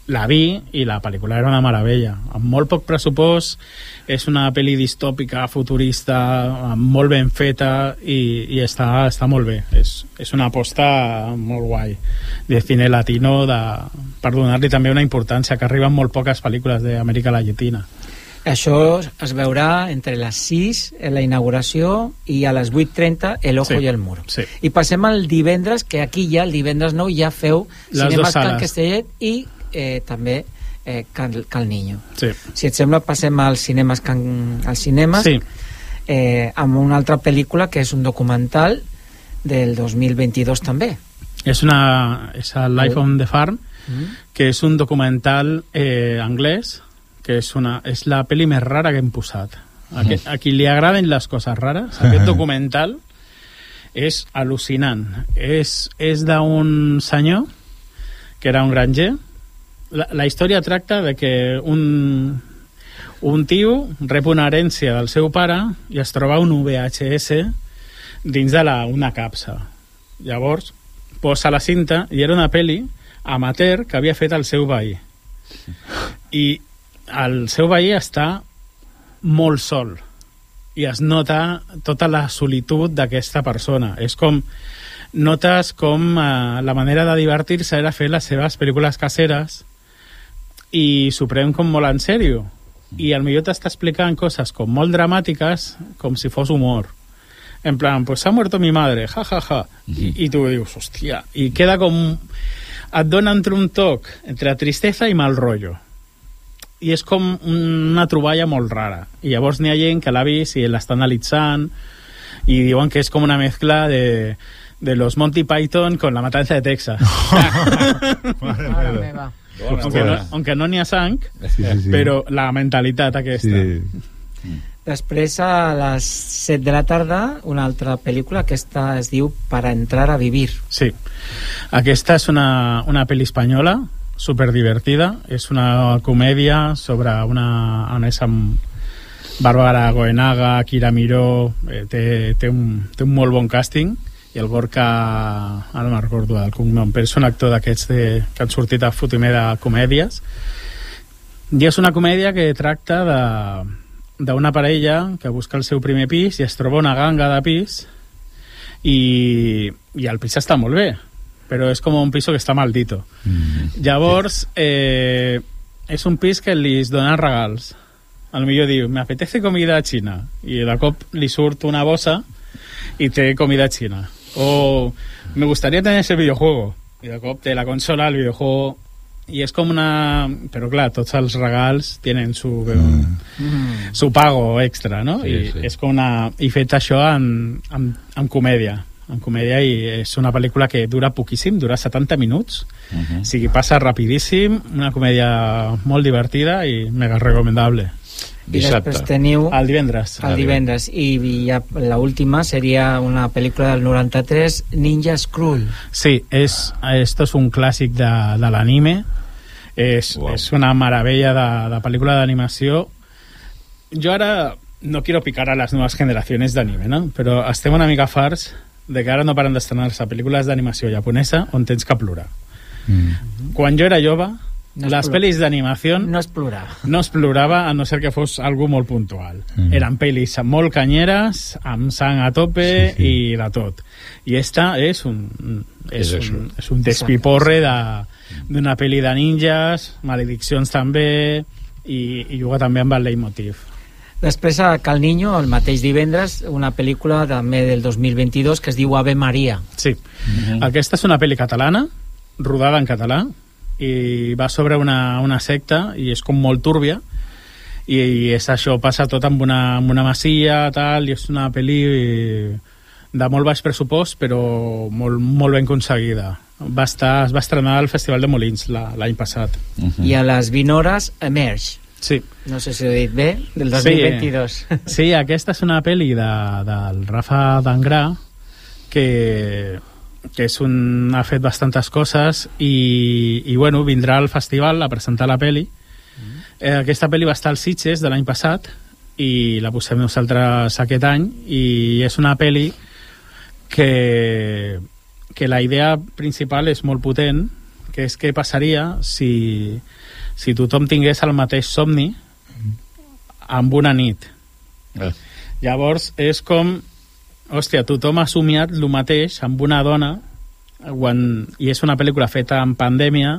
La vi i la pel·lícula era una meravella amb molt poc pressupost és una pel·li distòpica, futurista molt ben feta i, i està, està molt bé. És, és una aposta molt guai de cine latino de, per donar-li també una importància que arriben molt poques pel·lícules d'Amèrica Latina Això es veurà entre les 6 en la inauguració i a les 8.30 el Ojo Sí, i el Muro. sí. I passem al divendres, que aquí ja, el divendres 9, ja feu Les Cinemes Can. Castellet i eh, també eh, Cal, Cal Niño. sí. Si et sembla, passem als cinemes, Can, als cinemes Sí. eh, amb una altra pel·lícula que és un documental del 2022 també. és, una, és el Life on the Farm Mm. que és un documental eh, anglès que és, una, és la pel·li més rara que hem posat. A, que, a qui li agraden les coses rares aquest documental és al·lucinant. És, és d'un senyor que era un granger. La, la història tracta de que un, un tio rep una herència del seu pare i es troba un VHS dins de la, una capsa. Llavors posa la cinta i era una peli amateur que havia fet el seu veí. I el seu veí està molt sol i es nota tota la solitud d'aquesta persona és com notes com eh, la manera de divertir-se era fer les seves pel·lícules caseres i s'ho pren com molt en sèrio i al millor t'està explicant coses com molt dramàtiques com si fos humor en plan, pues ha muerto mi madre, ja, ja, ja. I, i tu dius, hòstia, i queda com... Et dona entre un toc entre tristesa i mal rotllo. I és com una troballa molt rara. I llavors n'hi ha gent que l'ha vist i l'està analitzant i diuen que és com una mezcla de, de los Monty Python con la matanza de Texas. Mare meva. aunque, no, aunque no n'hi ha sang, Sí, sí, sí. però la mentalitat aquesta. Sí. Després, a les 7 de la tarda, una altra pel·lícula, aquesta es diu Para entrar a vivir. Sí. Aquesta és una, una pel·li espanyola, super divertida. És una comèdia sobre una... És amb Bàrbara Goenaga, Kira Miró... Eh, té, té, un, té un molt bon càsting i el Gorka... Ara me'n recordo del cognom, però és un actor d'aquests que han sortit a fotimer de comèdies. I és una comèdia que tracta d'una parella que busca el seu primer pis i es troba una ganga de pis i, i el pis està molt bé però és com un piso que està maldito. Mm. Llavors, eh, és un pis que li dona regals. A lo millor diu, me apetece comida xina, i de cop li surt una bossa i té comida xina. O me gustaría tener ese videojuego, i de cop té la consola, el videojuego i és com una... Però clar, tots els regals tenen su, mm. su pago extra, no? Sí, I sí. és com una... I fet això en, en, en comèdia en comèdia i és una pel·lícula que dura poquíssim, dura 70 minuts Uh -huh. o sigui, passa rapidíssim una comèdia molt divertida i mega recomendable I després teniu... El divendres. El divendres. I, i ja la última seria una pel·lícula del 93, Ninja Skrull. Sí, és, esto es un clàssic de, de l'anime. És, wow. és una meravella de, de pel·lícula d'animació. Jo ara no quiero picar a las nuevas generaciones d'anime, no? Però estem una mica farts de que ara no paren d'estrenar-se pel·lícules d'animació japonesa on tens que plorar. Mm. Quan jo era jove, No es les pel·lis d'animació No es plorava. no es plorava a no ser que fos algú molt puntual. Mm. Eren pel·lis molt canyeres, amb sang a tope Sí, sí. i de tot. I esta és un, és, És un, és un despiporre de- d'una pel·li de ninjas, malediccions també, i, i juga també amb el leitmotiv. Després a Cal Niño, el mateix divendres, una pel·lícula també del 2022 que es diu Ave Maria. Sí. Aquesta és una pel·li catalana, rodada en català, i va sobre una, una secta, i és com molt túrbia, i, i és això, passa tot amb una, amb una masia, tal, i és una pel·li de molt baix pressupost, però molt, molt ben aconseguida. Va estar, es va estrenar al Festival de Molins la- l'any passat. Uh -huh. I a les 20 hores, Emerge. Sí. No sé si ho he dit bé, del 2022. Sí, sí aquesta és una pel·li de, del Rafa Dangrà que, que és un, ha fet bastantes coses i, i bueno, vindrà al festival a presentar la pel·li. Eh, aquesta pel·li va estar als Sitges de l'any passat i la posem nosaltres aquest any i és una pel·li que, que la idea principal és molt potent que és què passaria si, si tothom tingués el mateix somni amb una nit. Eh. Llavors és com hòstia, tothom ha somiat el mateix amb una dona quan, i és una pel·lícula feta en pandèmia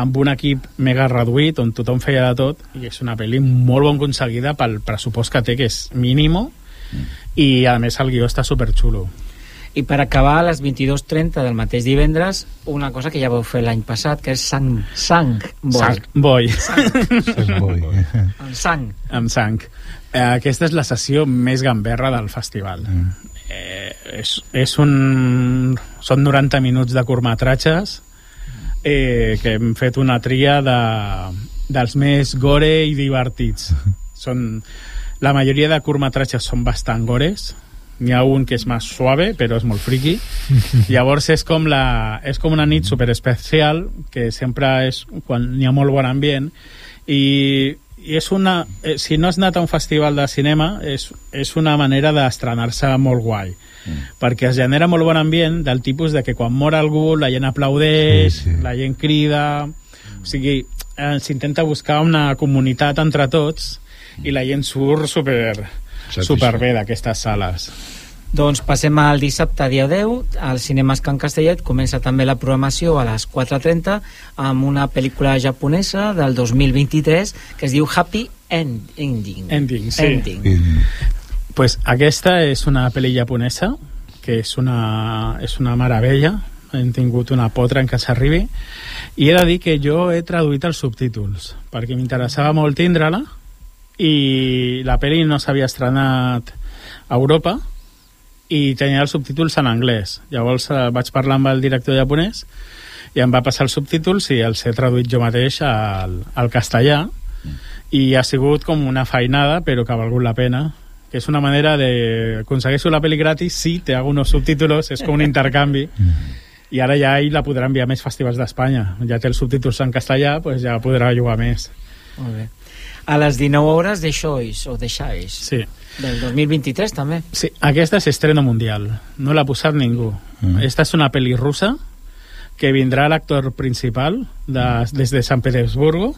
amb un equip mega reduït on tothom feia de tot i és una pel·li molt ben aconseguida pel pressupost que té que és mínimo i a més el guió està superxulo I per acabar, a les 22.30 del mateix divendres, una cosa que ja vau fer l'any passat, que és Sang, sang Boy. Sang Boy El sang. amb sang. Eh, aquesta és la sessió més gamberra del festival. Mm. eh, és, és un són 90 minuts de curtmetratges eh, que hem fet una tria de, dels més gore i divertits. Són, la majoria de curtmetratges són bastant gores n'hi ha un que és més suave però és molt friqui llavors és com, la, és com una nit super especial que sempre és quan n'hi ha molt bon ambient i, i és una, eh, si no has anat a un festival de cinema és, és una manera d'estrenar-se molt guai mm. perquè es genera molt bon ambient del tipus de que quan mor algú la gent aplaudeix, sí, sí. la gent crida o sigui, eh, s'intenta buscar una comunitat entre tots i la gent surt super, super bé d'aquestes sales Doncs passem al dissabte, dia 10, al Cinemes Can Castellet. Comença també la programació a les 4.30 amb una pel·lícula japonesa del 2023 que es diu Happy End, Ending. Ending, sí. Ending. pues aquesta és una pel·li japonesa que és una, és una meravella hem tingut una potra en què s'arribi i he de dir que jo he traduït els subtítols perquè m'interessava molt tindre-la i la pel·li no s'havia estrenat a Europa i tenia els subtítols en anglès. Llavors eh, vaig parlar amb el director japonès i em va passar els subtítols i els he traduït jo mateix al, al castellà. I ha sigut com una feinada però que ha valgut la pena. Que és una manera de aconsegueixo la pel·li gratis sí, te hago unos subtítulos és com un intercanvi. I ara ja ell la podrà enviar a més festivals d'Espanya. Ja té els subtítols en castellà pues ja podrà jugar més. Molt bé. A les 19 hores de Choice, o de Choice. Sí. Del 2023 també. Sí, aquesta és estreno mundial, no l'ha posat ningú. Mm. Esta és una pel·li russa que vindrà l'actor principal de, des de Sant Petersburgo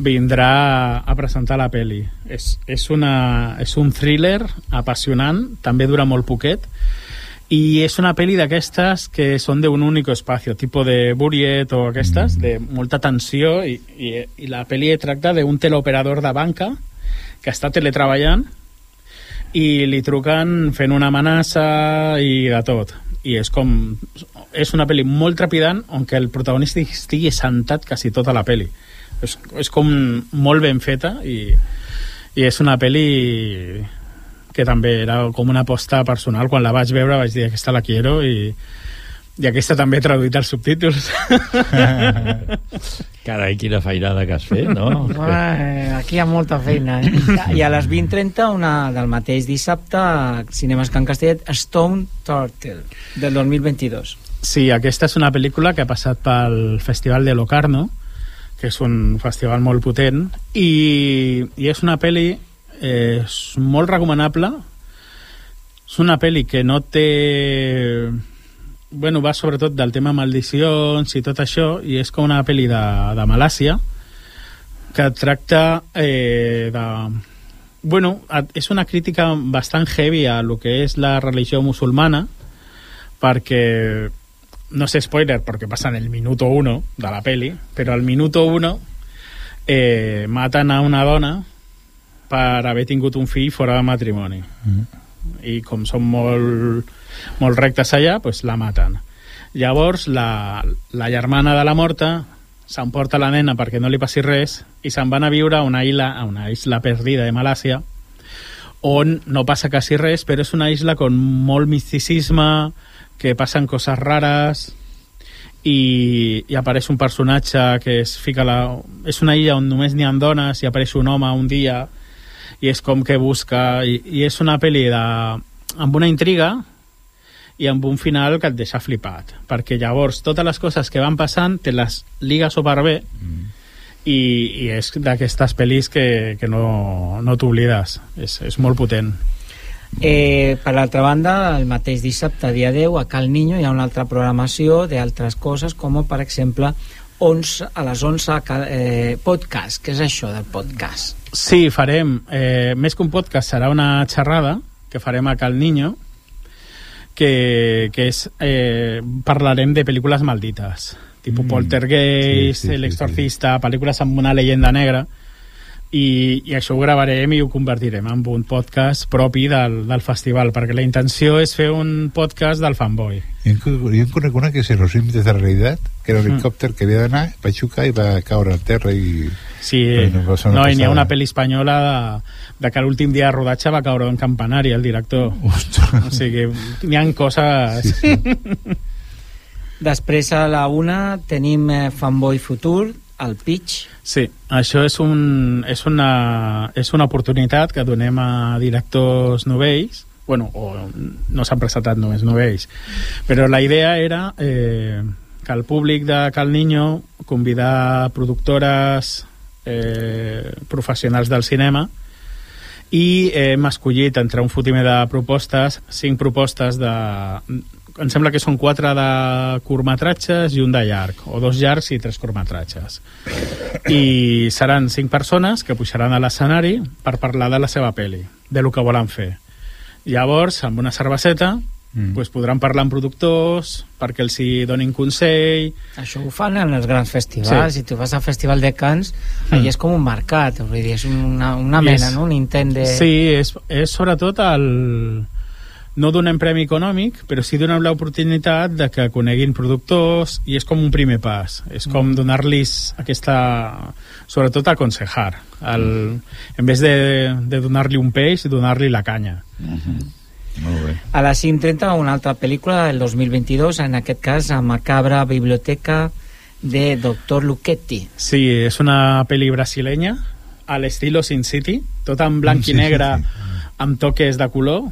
vindrà a presentar la pel·li. És, és, una, és un thriller apassionant, també dura molt poquet, i és una pel·li d'aquestes que són d'un únic espacio, tipo de Buriet o aquestes, de molta tensió i, i, i la pel·li tracta d'un teleoperador de banca que està teletreballant i li truquen fent una amenaça i de tot. I és com és una pel·li molt trepidant on que el protagonista estigui sentat quasi tota la pel·li. És, és com molt ben feta i, i és una pel·li que també era com una aposta personal quan la vaig veure vaig dir aquesta la quiero i, i aquesta també he traduït els subtítols Carai, quina feinada que has fet, no? Eh, aquí hi ha molta feina, eh? I a les 20.30, una del mateix dissabte, Cinemes Can Castellet, Stone Turtle, del 2022. Sí, aquesta és una pel·lícula que ha passat pel Festival de Locarno, que és un festival molt potent, i, i és una pel·li eh, és molt recomanable. És una pel·li que no té bueno, va sobretot del tema maldicions i tot això, i és com una pel·li de, de Malàcia que tracta eh, de... Bueno, és una crítica bastant heavy a lo que és la religió musulmana perquè no sé spoiler perquè passa en el minuto 1 de la peli, però al minuto 1 eh, maten a una dona per haver tingut un fill fora de matrimoni. Mm. I com són molt molt rectes allà, pues la maten. Llavors, la, la germana de la morta s'emporta la nena perquè no li passi res i se'n van a viure a una isla, a una isla perdida de Malàcia on no passa quasi res, però és una isla con molt misticisme, que passen coses rares i, i apareix un personatge que es fica la... És una illa on només n'hi ha dones i apareix un home un dia i és com que busca... I, i és una pel·li de, amb una intriga i amb un final que et deixa flipat perquè llavors totes les coses que van passant te les liga superbé mm. i, i és d'aquestes pel·lis que, que no, no t'oblides és, és molt potent Eh, per l'altra banda, el mateix dissabte, dia 10, a Cal Niño hi ha una altra programació d'altres coses, com per exemple 11, a les 11 eh, podcast. Què és això del podcast? Sí, farem, eh, més que un podcast, serà una xerrada que farem a Cal Niño, que, que és, eh, parlarem de pel·lícules maldites, tipus mm. Poltergeist, sí, sí, L'Exorcista, sí, sí. pel·lícules amb una llegenda negra, i, i això ho gravarem i ho convertirem en un podcast propi del, del festival, perquè la intenció és fer un podcast del fanboy. Jo en conec una que és Los Límites de la Realitat, que era un mm. helicòpter que havia d'anar, va xucar i va caure al terra i... Sí, no, no i n'hi ha una pel·li espanyola de, de que l'últim dia de rodatge va caure en campanari el director. Ostres. O sigui, n'hi ha coses... Sí, sí. Després a la una tenim eh, Fanboy Futur, al pitch. Sí, això és, un, és, una, és una oportunitat que donem a directors novells, bueno, o no s'han presentat només novells, però la idea era eh, que el públic de Cal Niño convidar productores eh, professionals del cinema i hem escollit entre un fotimer de propostes, cinc propostes de, em sembla que són quatre de curtmetratges i un de llarg, o dos llargs i tres curtmetratges. I seran cinc persones que pujaran a l'escenari per parlar de la seva peli, de lo que volen fer. Llavors, amb una cerveseta, mm. pues podran parlar amb productors perquè els hi donin consell això ho fan en els grans festivals sí. si tu vas al Festival de Cants mm. allà és com un mercat vull dir, és una, una mena, és, no? un intent de... sí, és, és sobretot el no donem premi econòmic, però sí donem l'oportunitat de que coneguin productors i és com un primer pas. És com mm. donar-los aquesta... Sobretot aconsejar. El, en vez de, de donar-li un peix, donar-li la canya. Mm -hmm. Molt bé. A les 5.30 una altra pel·lícula del 2022, en aquest cas a Macabra Biblioteca de Dr. Luchetti. Sí, és una pel·li brasilenya a l'estilo Sin City, tot en blanc sí, i negre sí, sí. amb toques de color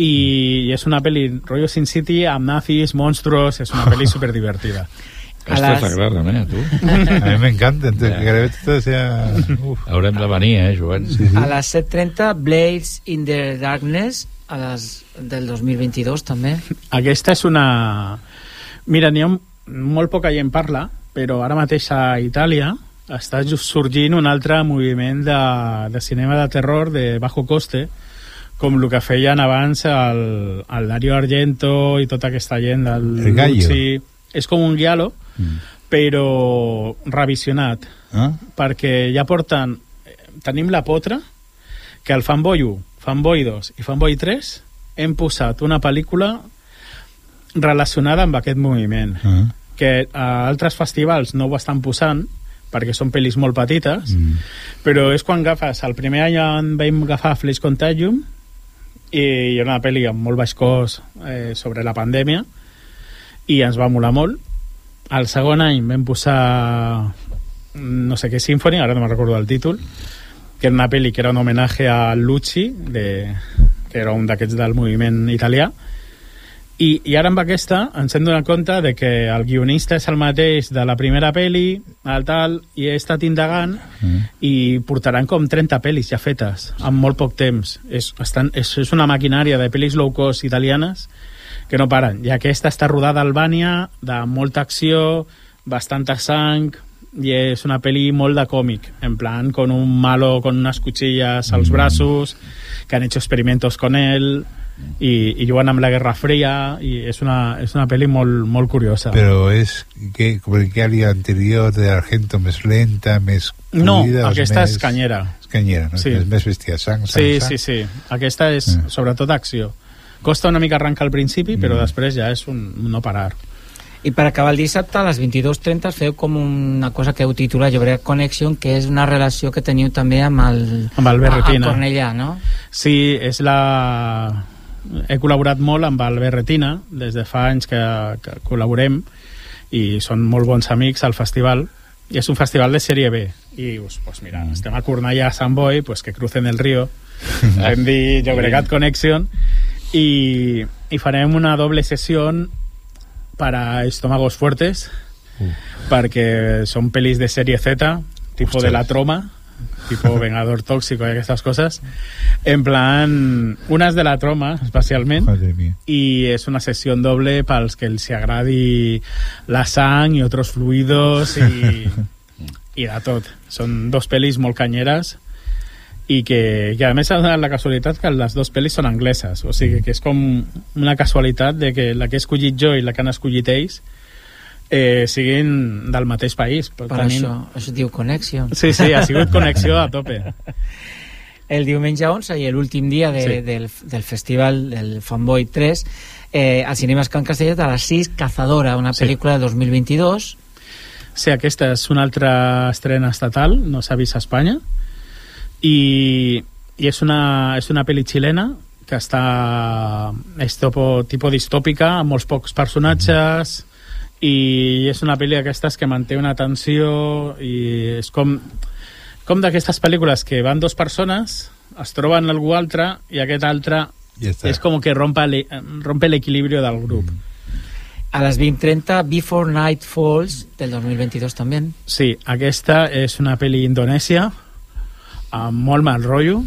i és una pel·li rotllo Sin City amb nazis, monstruos, és una pel·li superdivertida. Aquesta les... t'agrada, eh, a tu? a mi m'encanta, ja. que tot sea... Uf. Haurem de venir, eh, Joan? Sí, sí. A les 7.30, Blades in the Darkness, a les del 2022, també. Aquesta és una... Mira, n'hi ha molt poca gent parla, però ara mateix a Itàlia està just sorgint un altre moviment de, de cinema de terror de bajo coste, com el que feien abans el, el Dario Argento i tota aquesta gent del El Gallo. Lucci. És com un guialo, mm. però revisionat. Ah? Perquè ja porten... Tenim la potra que el Fanboy 1, Fanboy 2 i Fanboy 3 hem posat una pel·lícula relacionada amb aquest moviment Ah. que a altres festivals no ho estan posant perquè són pel·lis molt petites Mm. però és quan agafes el primer any vam agafar Flash Contagium i era una pel·li amb molt baix cost eh, sobre la pandèmia i ens va molar molt. El segon any vam posar no sé què Symphony, ara no me'n recordo el títol que era una pel·li que era un homenatge a Lucci de, que era un d'aquests del moviment italià i, i ara amb aquesta ens hem donat compte de que el guionista és el mateix de la primera peli, el tal, i he estat indagant Mm. i portaran com 30 pel·lis ja fetes en molt poc temps. És, estan, és, és una maquinària de pel·lis low cost italianes que no paren. I aquesta està rodada a Albània, de molta acció, bastanta sang, i és una pel·li molt de còmic, en plan con un malo con unas cuchillas als brazos, que han hecho experimentos con él, i, i juguen amb la Guerra Fria, i és una, és una pel·li molt, molt curiosa. Però és que, com el que havia anterior de Argento més lenta, més No, fluida, aquesta més... és canyera. És canyera, no? Sí. És més bèstia, sang, sang, Sí, sang. sí, sí. Aquesta és Mm. sobretot acció. Costa una mica arrencar al principi, però Mm. després ja és un no parar. I per acabar el dissabte, a les 22.30, feu com una cosa que heu titulat Llobregat Connection, que és una relació que teniu també amb el, Amb el Berretina. amb Cornellà, no? Sí, és la... He col·laborat molt amb el Berretina, des de fa anys que, que col·laborem, i són molt bons amics al festival, i és un festival de sèrie B. I dius, pues mira, estem a Cornellà, a Sant Boi, pues que crucen el río, hem dit Llobregat Connection, i, i farem una doble sessió para estómagos fuertes, perquè són pel·lis de sèrie Z, tipo Ostres. de la troma, tipo Vengador Tóxico y estas cosas. En plan, unes de la troma, especialment, i és una sessió doble pels que els agradi la sang i altres fluidos i, i de tot. Són dos pel·lis molt canyeres i que, que a més ha donat la casualitat que les dues pel·lis són angleses o sigui que és com una casualitat de que la que he escollit jo i la que han escollit ells eh, siguin del mateix país Per això, això es diu Connection. Sí, sí, ha sigut connexió a tope. El diumenge 11 i l'últim dia de, Sí. del, del festival del Fanboy 3 eh, al Cinemes Can Castellet a les 6 Cazadora, una Sí. pel·lícula de 2022 Sí, aquesta és una altra estrena estatal, no s'ha vist a Espanya, i, i és, una, és una pel·li xilena que està és topo, tipo distòpica, amb molts pocs personatges, i és una pel·li d'aquestes que manté una tensió i és com, com d'aquestes pel·lícules que van dos persones, es troben algú altre i aquest altre Ja està. és com que rompe rompe l'equilibri del grup. a les 20.30 Before Night Falls del 2022 també Sí, aquesta és una pel·li indonèsia amb molt mal rotllo.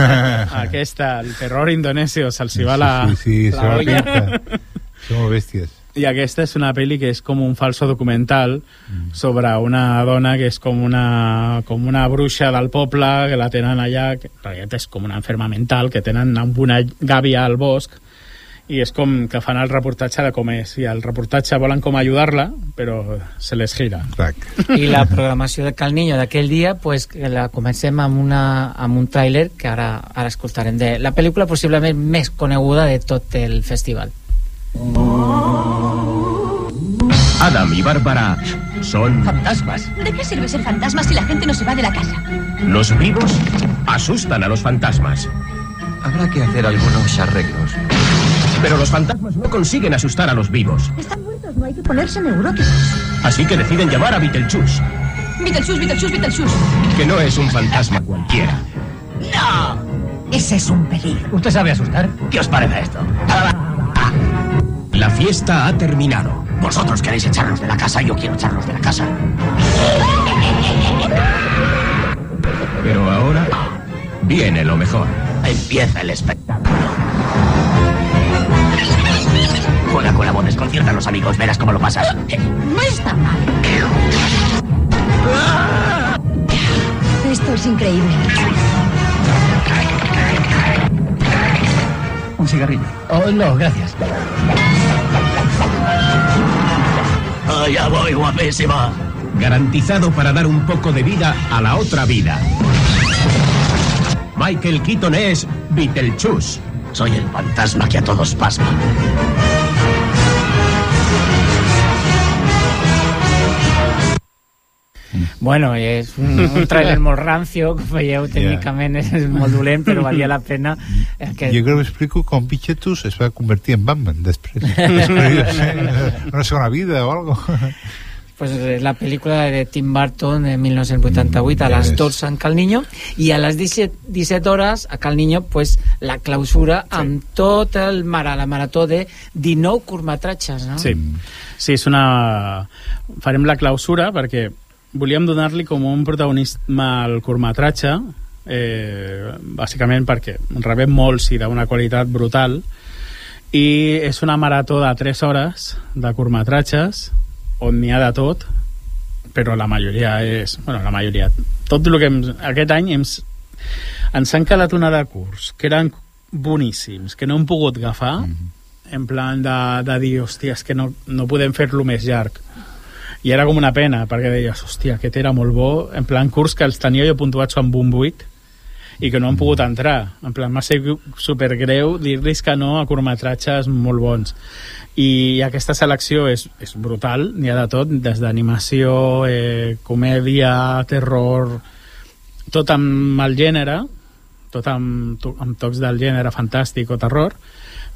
aquesta, el terror indonesio, se'ls hi va la, sí, sí, se la va olla. pinta. Somos bestias. I aquesta és una pel·li que és com un falso documental sobre una dona que és com una, com una bruixa del poble que la tenen allà, que en realitat és com una enferma mental, que tenen amb una gàbia al bosc i és com que fan el reportatge de com és. I el reportatge volen com ajudar-la però se les gira. I la programació de Cal Niño d'aquell dia pues, la comencem amb, una, amb un tràiler que ara, ara escoltarem de la pel·lícula possiblement més coneguda de tot el festival Adam y Bárbara son ¿Fantasmas? ¿De qué sirve ser fantasma si la gente no se va de la casa? los vivos. Asustan a los fantasmas. Habrá que hacer algunos arreglos. Pero los fantasmas no consiguen asustar a los vivos. Están muertos, no hay que ponerse neuróticos. Así que deciden llamar a Beetlejuice, Beetlejuice, Beetlejuice, Beetlejuice. que no es un fantasma cualquiera. ¡No! Ese es un peligro. ¿Usted sabe asustar? ¿Qué os parece esto? La fiesta ha terminado. Vosotros queréis echarnos de la casa, yo quiero echarnos de la casa. Pero ahora viene lo mejor. Empieza el espectáculo. Juega con la voz, desconcierta a los amigos, verás cómo lo pasas. No está mal. Esto es increíble. Un cigarrillo. Oh, no, gracias. Allá voy, guapísima. Garantizado para dar un poco de vida a la otra vida. Michael Keaton es Beetlejuice. Soy el fantasma que a todos pasma. Bueno, és un, un trailer molt rancio, com veieu, tècnicament és, és molt dolent, però valia la pena. Aquest... Jo crec que explico com Pichetus es va convertir en Batman després. després una segona vida o algo. pues és la pel·lícula de Tim Burton de 1988 a les 12 en Cal Niño i a les 17, 17 hores a Cal Niño pues, la clausura sí. amb tot el mara, la marató de 19 curtmetratges no? Sí. sí, és una... farem la clausura perquè volíem donar-li com un protagonisme al curtmetratge eh, bàsicament perquè rebem molts i d'una qualitat brutal i és una marató de 3 hores de curtmetratges on n'hi ha de tot però la majoria és bueno, la majoria, tot el que hem, aquest any hem, ens han calat una de curs que eren boníssims que no hem pogut agafar mm -hmm. en plan de, de dir, hòstia, és que no, no podem fer-lo més llarg i era com una pena, perquè deies, hòstia, aquest era molt bo, en plan curs que els tenia jo puntuats amb un 8 i que no han pogut entrar. En plan, m'ha sigut supergreu dir-los que no a curtmetratges molt bons i aquesta selecció és, és brutal, n'hi ha de tot, des d'animació, eh, comèdia, terror, tot amb el gènere, tot amb, amb tocs del gènere fantàstic o terror,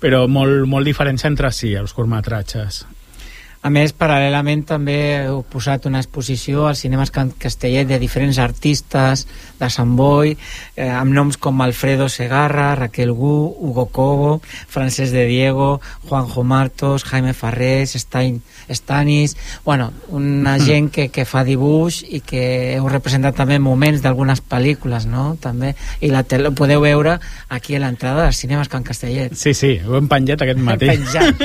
però molt, molt diferents entre si, els curtmetratges. A més, paral·lelament també heu posat una exposició al Cinemes Castellet de diferents artistes de Sant Boi, eh, amb noms com Alfredo Segarra, Raquel Gu, Hugo Cobo, Francesc de Diego, Juanjo Martos, Jaime Farrés, Stein, Stanis... Bueno, una gent que, que fa dibuix i que heu representat també moments d'algunes pel·lícules, no? També, I la tele, podeu veure aquí a l'entrada dels Cinemes Can Castellet. Sí, sí, ho hem penjat aquest matí. penjat,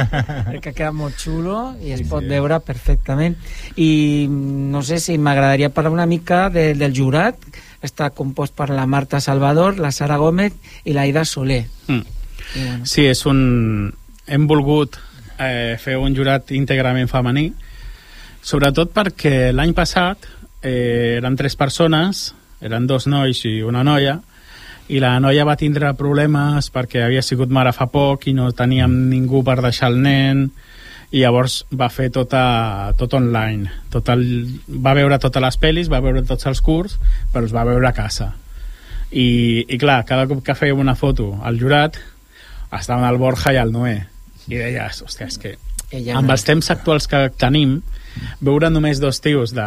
que queda molt xulo i es sí, pot sí. veure perfectament i no sé si m'agradaria parlar una mica de, del jurat està compost per la Marta Salvador la Sara Gómez i la Ida Soler mm. I, bueno. sí, és un hem volgut eh, fer un jurat íntegrament femení sobretot perquè l'any passat eh, eren tres persones eren dos nois i una noia i la noia va tindre problemes perquè havia sigut mare fa poc i no teníem ningú per deixar el nen i llavors va fer tota, tot online. Tot el, va veure totes les pel·lis va veure tots els curs però els va veure a casa. I, i clar, cada cop que fèiem una foto al jurat estaven el Borja i el Noé. I deies, hòstia, és que amb els temps actuals que tenim veure només dos tios de,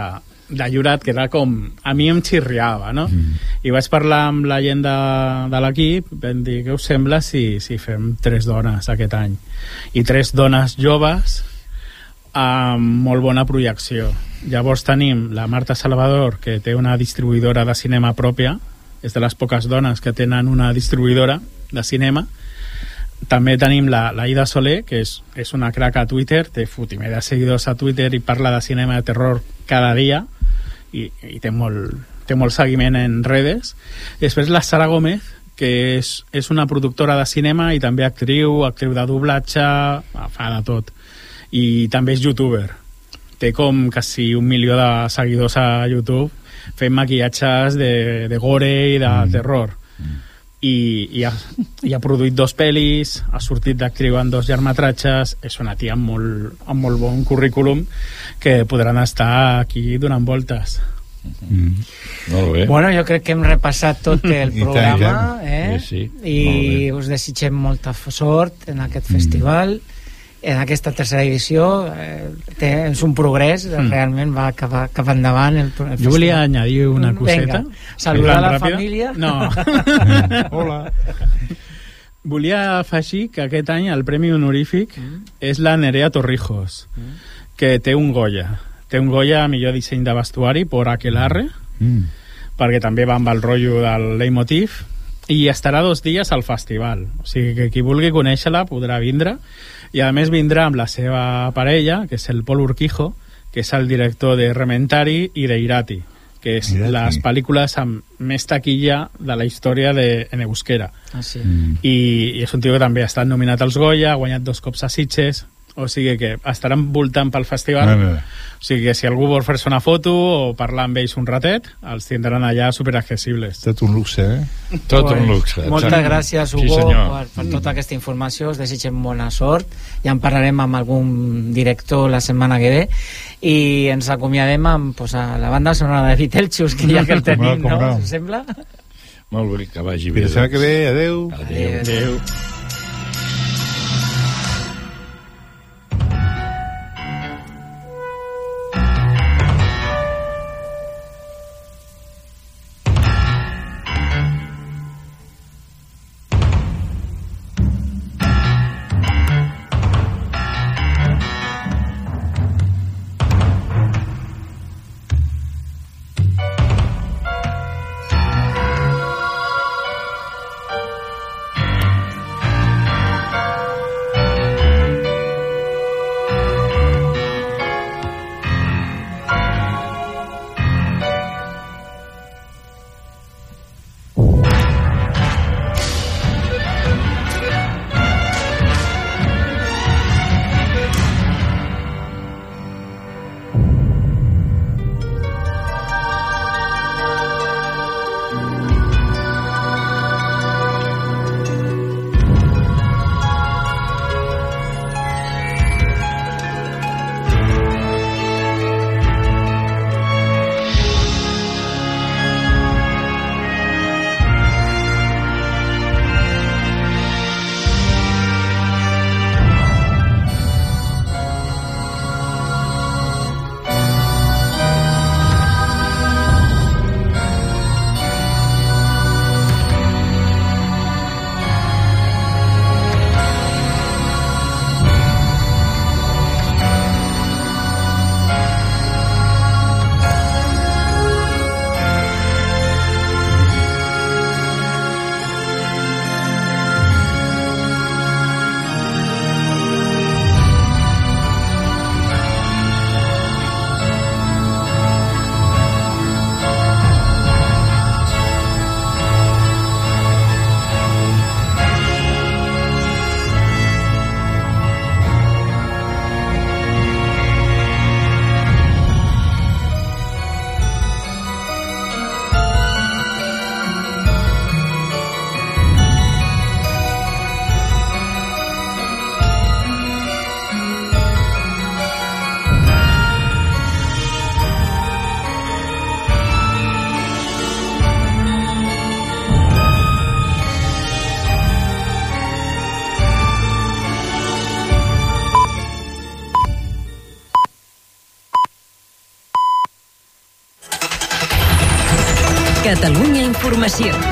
de jurat que era com... A mi em xirriava, no? Mm. I vaig parlar amb la gent de, de l'equip, vam dir, què us sembla si, si fem tres dones aquest any? I tres dones joves amb molt bona projecció. Llavors tenim la Marta Salvador, que té una distribuïdora de cinema pròpia, és de les poques dones que tenen una distribuïdora de cinema, també tenim la, la Ida Soler, que és, és una crack a Twitter, té fotimer de seguidors a Twitter i parla de cinema de terror cada dia, i, i té, molt, té molt seguiment en redes. Després la Sara Gómez, que és, és una productora de cinema i també actriu, actriu de doblatge, fa de tot. I també és youtuber. Té com quasi un milió de seguidors a YouTube fent maquillatges de, de gore i de mm. terror. Mm i, i, ha, i ha produït dos pel·lis, ha sortit d'actriu en dos llargmetratges, és una tia amb molt, amb molt bon currículum que podran estar aquí donant voltes. Mm. Molt bé. Bueno, jo crec que hem repassat tot el programa eh? sí, sí. i us desitgem molta sort en aquest mm. festival en aquesta tercera edició eh, té, és un progrés, mm. realment va cap, a, cap endavant el, el Jo volia añadir una coseta. Venga, saludar la ràpida. família. No. Hola. Volia afegir que aquest any el Premi Honorífic mm. és la Nerea Torrijos, mm. que té un Goya. Té un Goya a millor disseny de vestuari per Aquelarre, mm. perquè també va amb el rotllo del leitmotiv, i estarà dos dies al festival. O sigui que qui vulgui conèixer-la podrà vindre i a més vindrà amb la seva parella, que és el Pol Urquijo, que és el director de Rementari i d'Irati, que és Mira les pel·lícules amb més taquilla de la història de, en euskera. Ah, sí. Mm. I, I és un tio que també ha estat nominat als Goya, ha guanyat dos cops a Sitges, o sigui que estaran voltant pel festival. Vale, vale. O sigui que si algú vol fer-se una foto o parlar amb ells un ratet, els tindran allà superaccessibles. Tot un luxe, eh? Tot un luxe. Moltes exacte. gràcies, Sí, Hugo, senyor. per, per tota aquesta informació. Us desitgem bona sort. Ja en parlarem amb algun director la setmana que ve. I ens acomiadem amb pues, a la banda sonora de Vitelchus, que ja que el tenim, Com no, com no? no. Us sembla? Molt bé, que vagi Fins bé. la setmana que ve, adeu. Adéu. Adéu. Catalunya Informació.